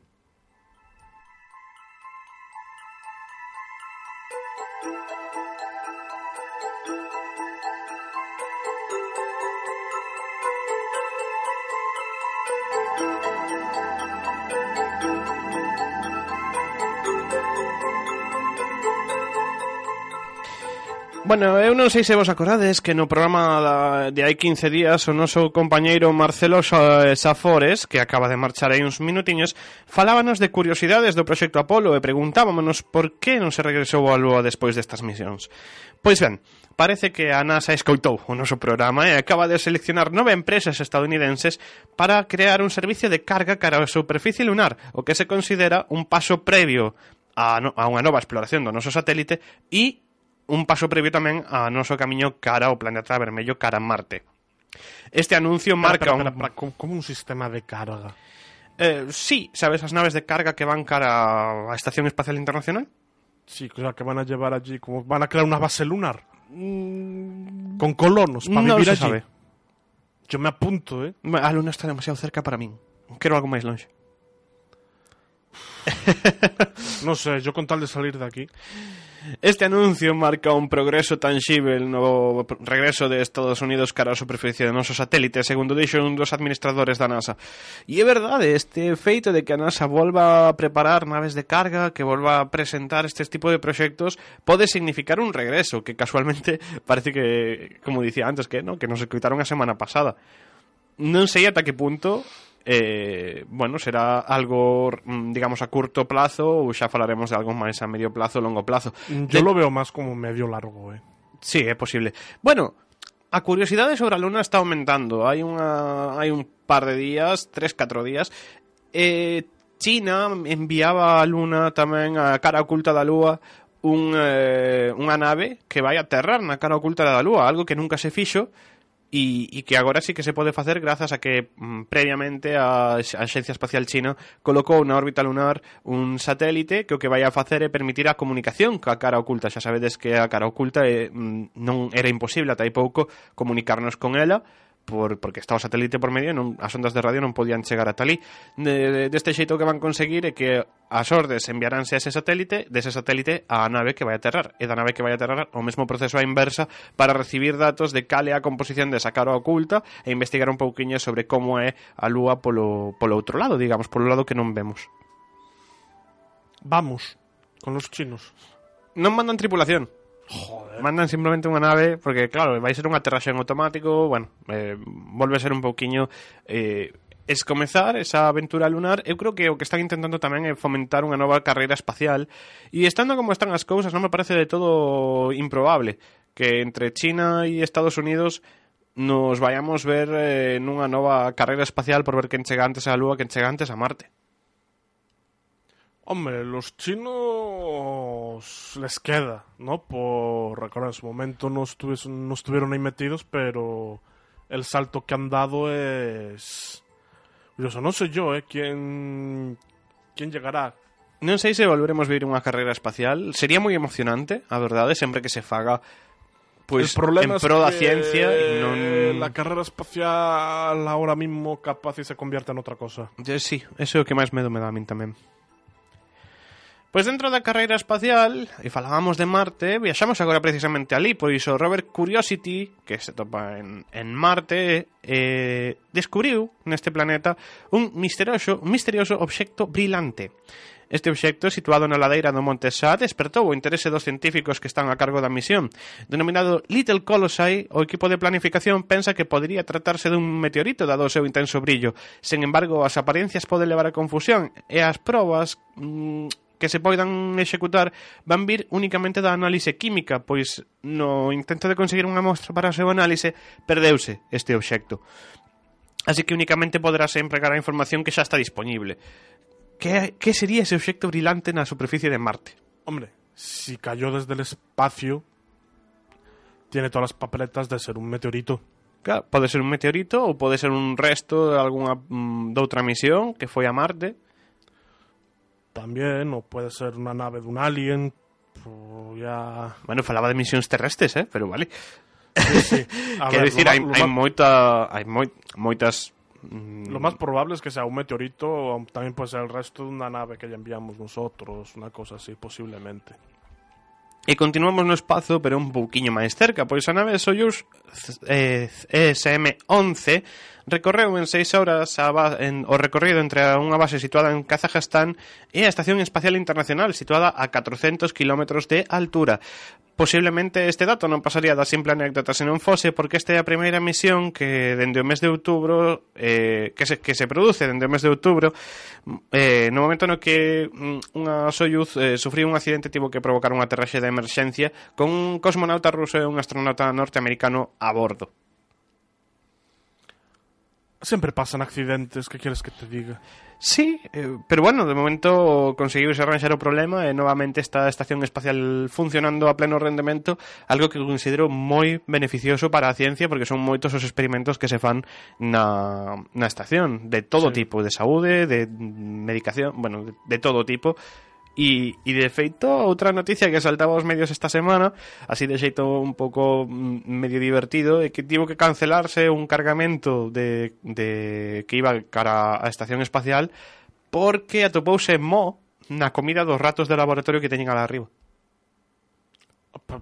Bueno, eu non sei se vos acordades que no programa da, de hai 15 días o noso compañeiro Marcelo eh, Safores, que acaba de marchar aí uns minutiños, falábanos de curiosidades do proxecto Apolo e preguntábamonos por que non se regresou á Lúa despois destas misións. Pois ben, parece que a NASA escoitou o noso programa e acaba de seleccionar nove empresas estadounidenses para crear un servicio de carga cara á superficie lunar, o que se considera un paso previo a, no, a unha nova exploración do noso satélite e un paso previo tamén a noso camiño cara ao planeta vermello cara a Marte. Este anuncio marca espera, un... espera, ¿cómo- ¿Cómo un sistema de carga? Eh, sí, ¿sabes as naves de carga que van cara á Estación Espacial Internacional? Sí, o sea, que van a llevar allí, como van a crear una base lunar. Con colonos para Mm. non vivir allí. sabe. Yo me apunto, ¿eh? A Luna está demasiado cerca para min. Quero algo máis longe. No sé, yo con tal de salir de aquí. Este anuncio marca un progreso tangible no regreso de Estados Unidos cara á superficie do noso satélite, segundo dixo un dos administradores da NASA. E é verdade, este feito de que a NASA volva a preparar naves de carga, que volva a presentar este tipo de proxectos, pode significar un regreso, que casualmente <laughs> parece que, como dicía antes, que, no, que nos escuitaron a semana pasada. Non sei ata que punto eh, bueno, será algo, mm, digamos, a curto plazo ou xa falaremos de algo máis a medio plazo, longo plazo. Yo De- lo veo más como medio largo, ¿eh? Sí, é posible. Bueno, a curiosidade sobre a Luna está aumentando. Hai unha hai un par de días, tres, catro días, eh, China enviaba a Luna tamén a cara oculta da Lúa un, eh, unha nave que vai a aterrar na cara oculta da Lúa, algo que nunca se fixo e, e que agora sí que se pode facer grazas a que mm, previamente a, a Xencia Espacial China colocou na órbita lunar un satélite que o que vai a facer é permitir a comunicación ca cara oculta. Xa sabedes que a cara oculta é, mm, non era imposible ata aí pouco comunicarnos con ela, por, porque está o satélite por medio non, as ondas de radio non podían chegar ata ali de, de, deste xeito que van conseguir é que as ordes enviaránse a ese satélite dese satélite á nave que vai aterrar. E da nave que vai aterrar o mesmo proceso a inversa para recibir datos de cale a composición desa cara oculta e investigar un pouquiño sobre como é a lúa polo, polo outro lado digamos, polo lado que non vemos. Vamos con los chinos. Non mandan tripulación. Joder mandan simplemente unha nave, porque claro, vai ser un aterraxe en automático, bueno, eh, volve a ser un pouquiño... Eh, es comezar esa aventura lunar, eu creo que o que están intentando tamén é fomentar unha nova carreira espacial e estando como están as cousas non me parece de todo improbable que entre China e Estados Unidos nos vayamos ver eh, nunha nova carreira espacial por ver quen chega antes á Lúa, quen chega antes a Marte. Hombre, los chinos les queda, ¿no? Por recordar, en su momento no, estuvies- no estuvieron ahí metidos, pero el salto que han dado es... Curioso, no sé yo, ¿eh? ¿Quién, quién llegará? Non sei se volveremos ver unha carreira espacial. Sería moi emocionante, a verdade, sempre que se faga pois el problema en pro da es que ciencia e non la carrera espacial ahora mismo capaz y se convierte en otra cosa. Eh, Sí, eso é o que máis medo me dá a min tamén. Pois dentro da carreira espacial, e falábamos de Marte, viaxamos agora precisamente ali, pois o rover Curiosity, que se topa en, en Marte, eh, descubriu neste planeta un misterioso, un misterioso obxecto brilante. Este obxecto, situado na ladeira do Monte Sa, despertou o interese dos científicos que están a cargo da misión. Denominado Little Colossae, o equipo de planificación pensa que podría tratarse dun meteorito dado o seu intenso brillo. Sen embargo, as aparencias poden levar a confusión e as probas mm, que se poidan executar van vir únicamente da análise química, pois no intento de conseguir unha mostra para o seu análise perdeuse este obxecto. Así que únicamente poderase empregar a información que xa está disponible. Que, que sería ese obxecto brilante na superficie de Marte? Hombre, si cayó desde el espacio, tiene todas las papeletas de ser un meteorito. Claro, pode ser un meteorito ou pode ser un resto de algunha mm, doutra misión que foi a Marte. También, o puede ser una nave de un alien. pues ya. Bueno, falaba de misións terrestres, eh, pero vale. Sí, sí. <laughs> A Quero ver, dicir, hai, hai moita hai moi, moitas mm, lo más probable es que sea un meteorito, o también puede ser el resto de una nave que ya enviamos nosotros, una cosa así, posiblemente. E continuamos no espazo, pero un pouquiño máis cerca, pois a nave Soyuz eh, ESM-11 recorreu en seis horas a en, o recorrido entre unha base situada en Kazajstán e a Estación Espacial Internacional, situada a 400 km de altura. Posiblemente este dato non pasaría da simple anécdota se non fose porque esta é a primeira misión que dende o mes de outubro eh, que, se, que se produce dende o mes de outubro eh, no momento no que mm, unha Soyuz eh, sufriu un accidente tivo que provocar unha aterraxe de emerxencia con un cosmonauta ruso e un astronauta norteamericano a bordo. Sempre pasan accidentes, que queres que te diga? Sí, eh, pero bueno, de momento conseguimos arranxar o problema e novamente está a estación espacial funcionando a pleno rendemento, algo que considero moi beneficioso para a ciencia porque son moitos os experimentos que se fan na, na estación, de todo sí. tipo, de saúde, de medicación, bueno, de, de todo tipo, E, e de feito, outra noticia que saltaba aos medios esta semana, así de xeito un pouco mm, medio divertido, é que tivo que cancelarse un cargamento de, de que iba cara a estación espacial porque atopouse mo na comida dos ratos de laboratorio que teñen alá arriba.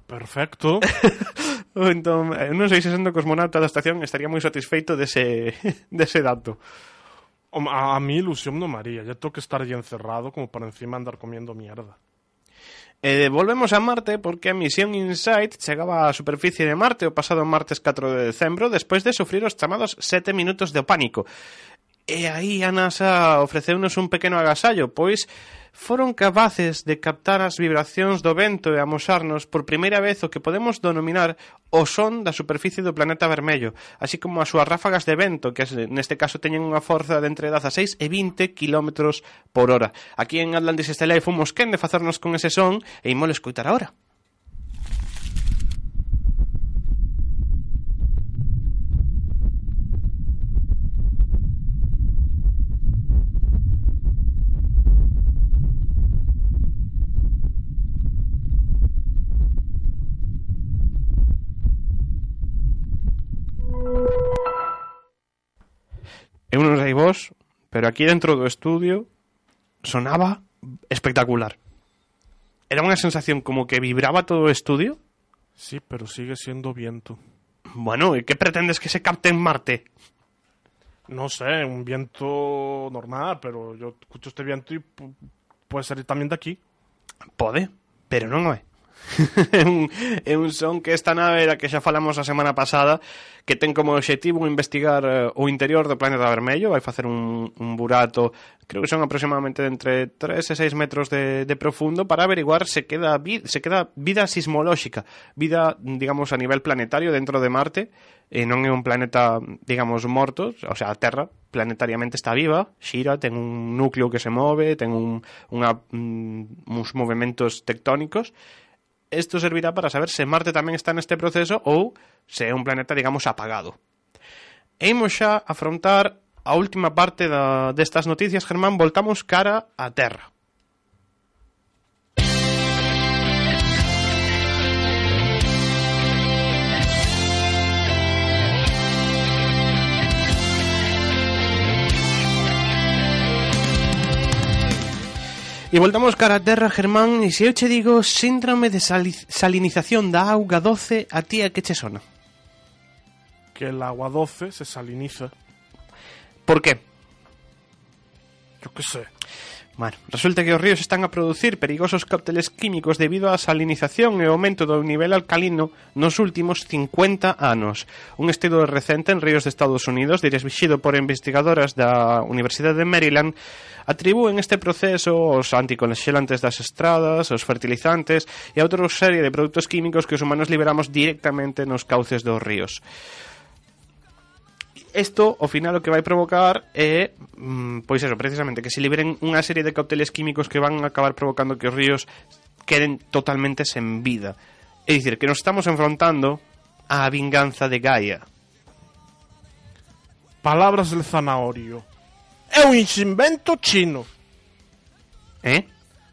Perfecto. <laughs> entón, eh, non sei se sendo cosmonauta da estación estaría moi satisfeito dese, <laughs> dese dato. A, a mí ilusión no María. Ya tengo que estar allí encerrado como para encima andar comiendo mierda. E volvemos a Marte porque a misión InSight chegaba á superficie de Marte o pasado martes 4 de decembro despois de sufrir os chamados 7 minutos de pánico. E aí a NASA ofreceunos un pequeno agasallo, pois foron capaces de captar as vibracións do vento e amosarnos por primeira vez o que podemos denominar o son da superficie do planeta vermello, así como as súas ráfagas de vento, que neste caso teñen unha forza de entre 16 e 20 km por hora. Aquí en Atlantis Estelar fomos quen de facernos con ese son e imolo escoitar agora. Eu non sei vos, pero aquí dentro do estudio sonaba espectacular. Era unha sensación como que vibraba todo o estudio. Sí, pero sigue siendo viento. Bueno, e que pretendes que se capte en Marte? No sé, un viento normal, pero yo escucho este viento y pu- puede ser también de aquí. Pode, pero non o é. <laughs> é, un, é un son que esta nave da que xa falamos a semana pasada que ten como obxectivo investigar eh, o interior do planeta vermello. Vai facer un, un burato creo que son aproximadamente entre 3 e 6 metros de, de profundo para averiguar se queda, vi, se queda vida sismolóxica vida, digamos, a nivel planetario dentro de Marte e non é un planeta, digamos, morto, o sea, a Terra planetariamente está viva, xira, ten un núcleo que se move, ten un, unha, mm, uns movimentos tectónicos, isto servirá para saber se Marte tamén está neste proceso ou se é un planeta, digamos, apagado. E imos afrontar a última parte da, destas noticias, Germán, voltamos cara á Terra. E voltamos cara a terra, Germán, e se eu che digo síndrome de sali- salinización da auga doce, a ti a que che sona? Que el agua doce se saliniza. Por que? Yo qué sé. Bueno, resulta que os ríos están a producir perigosos cócteles químicos debido á salinización e ao aumento do nivel alcalino nos últimos 50 anos. Un estudo recente en ríos de Estados Unidos, dirixido por investigadoras da Universidade de Maryland, atribúen este proceso aos anticonxelantes das estradas, aos fertilizantes e a outra serie de produtos químicos que os humanos liberamos directamente nos cauces dos ríos. Isto, ao final, o que vai provocar é, mm, pois eso, precisamente, que se liberen unha serie de cócteles químicos que van a acabar provocando que os ríos queden totalmente sen vida. É dicir, que nos estamos enfrontando á vinganza de Gaia. Palabras del zanahorio. É un invento chino. Eh?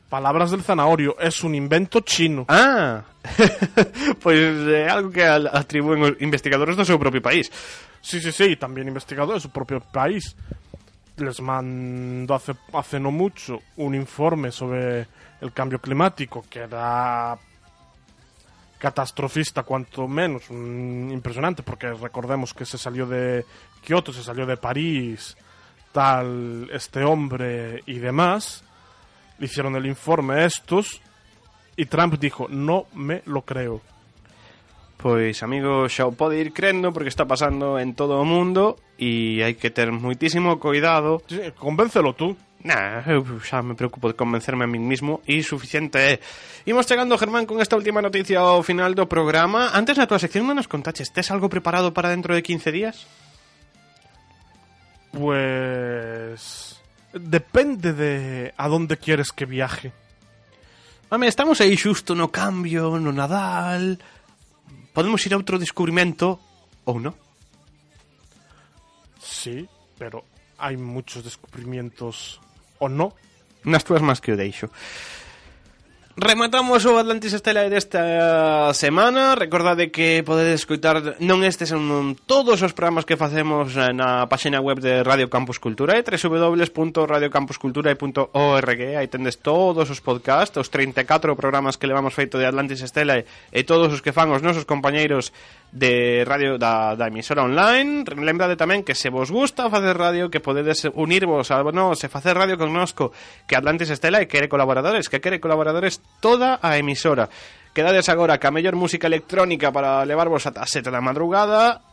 Palabras del zanahorio. Es un invento chino. Ah! pois <laughs> é algo que os investigadores do seu propio país. Sí, sí, sí. También investigado de su propio país. Les mandó hace, hace no mucho un informe sobre el cambio climático que era catastrofista cuanto menos, impresionante, porque recordemos que se salió de Kioto, se salió de París, tal, este hombre y demás, le hicieron el informe a estos y Trump dijo, no me lo creo. Pois, amigo, xa o pode ir crendo porque está pasando en todo o mundo e hai que ter moitísimo cuidado Sí, convéncelo tú. Nah, eu xa me preocupo de convencerme a min mismo e suficiente é. Imos chegando, Germán, con esta última noticia ao final do programa. Antes na tua sección non nos contaches, tes algo preparado para dentro de 15 días? Pues... Depende de a dónde quieres que viaje. Home, estamos aí xusto no cambio, no Nadal... Podemos ir a outro descubrimento ou non? Sí, pero hay muchos descubrimientos o no. Nas túas máis que o deixo. Rematamos o Atlantis Estela desta semana. Recordade que podedes escoitar Non estes son todos os programas que facemos eh, Na páxina web de Radio Campus Cultura eh, www.radiocampusculturae.org Aí tendes todos os podcasts Os 34 programas que levamos feito de Atlantis Estela E todos os que fan os nosos compañeiros de radio da, da emisora online. Lembrade tamén que se vos gusta facer radio Que podedes unirvos a nos e facer radio connosco Que Atlantis Estela e quere colaboradores Que quere colaboradores toda a emisora. Quedades agora ca mellor música electrónica Para levarvos ata a seta da madrugada.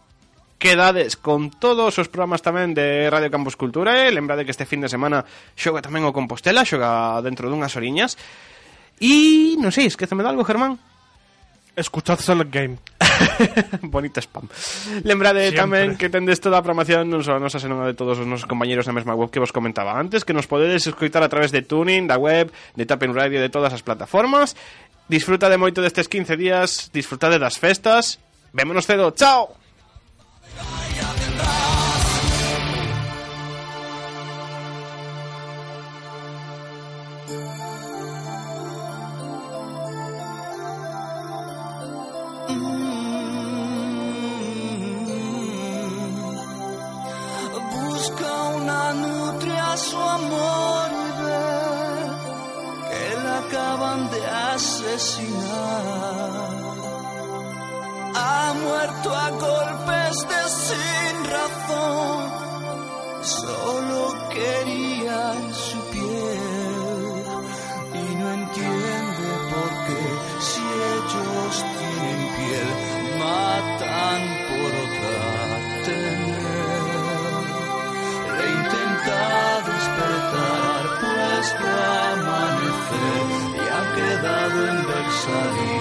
Quedades con todos os programas tamén de Radio Campus Cultura E lembrade que este fin de semana xoga tamén o Compostela Xoga dentro dunhas oriñas. E non sei, esqueceme de algo, Germán? Escuchad Select Game. <laughs> Bonito spam. Lembrade tamén que tendes toda a programación non só a nosa, senón a de todos os nosos compañeros na mesma web que vos comentaba antes, que nos podedes escoitar a través de Tuning, da web, de Tapen Radio, de todas as plataformas. Disfruta de moito destes 15 días, disfrutade das festas. Vémonos cedo. Chao! su amor y ver que la acaban de asesinar. Ha muerto a golpes de sin razón, solo quería su piel y no entiende por qué si ellos tienen piel matan. Shabbat Shalom.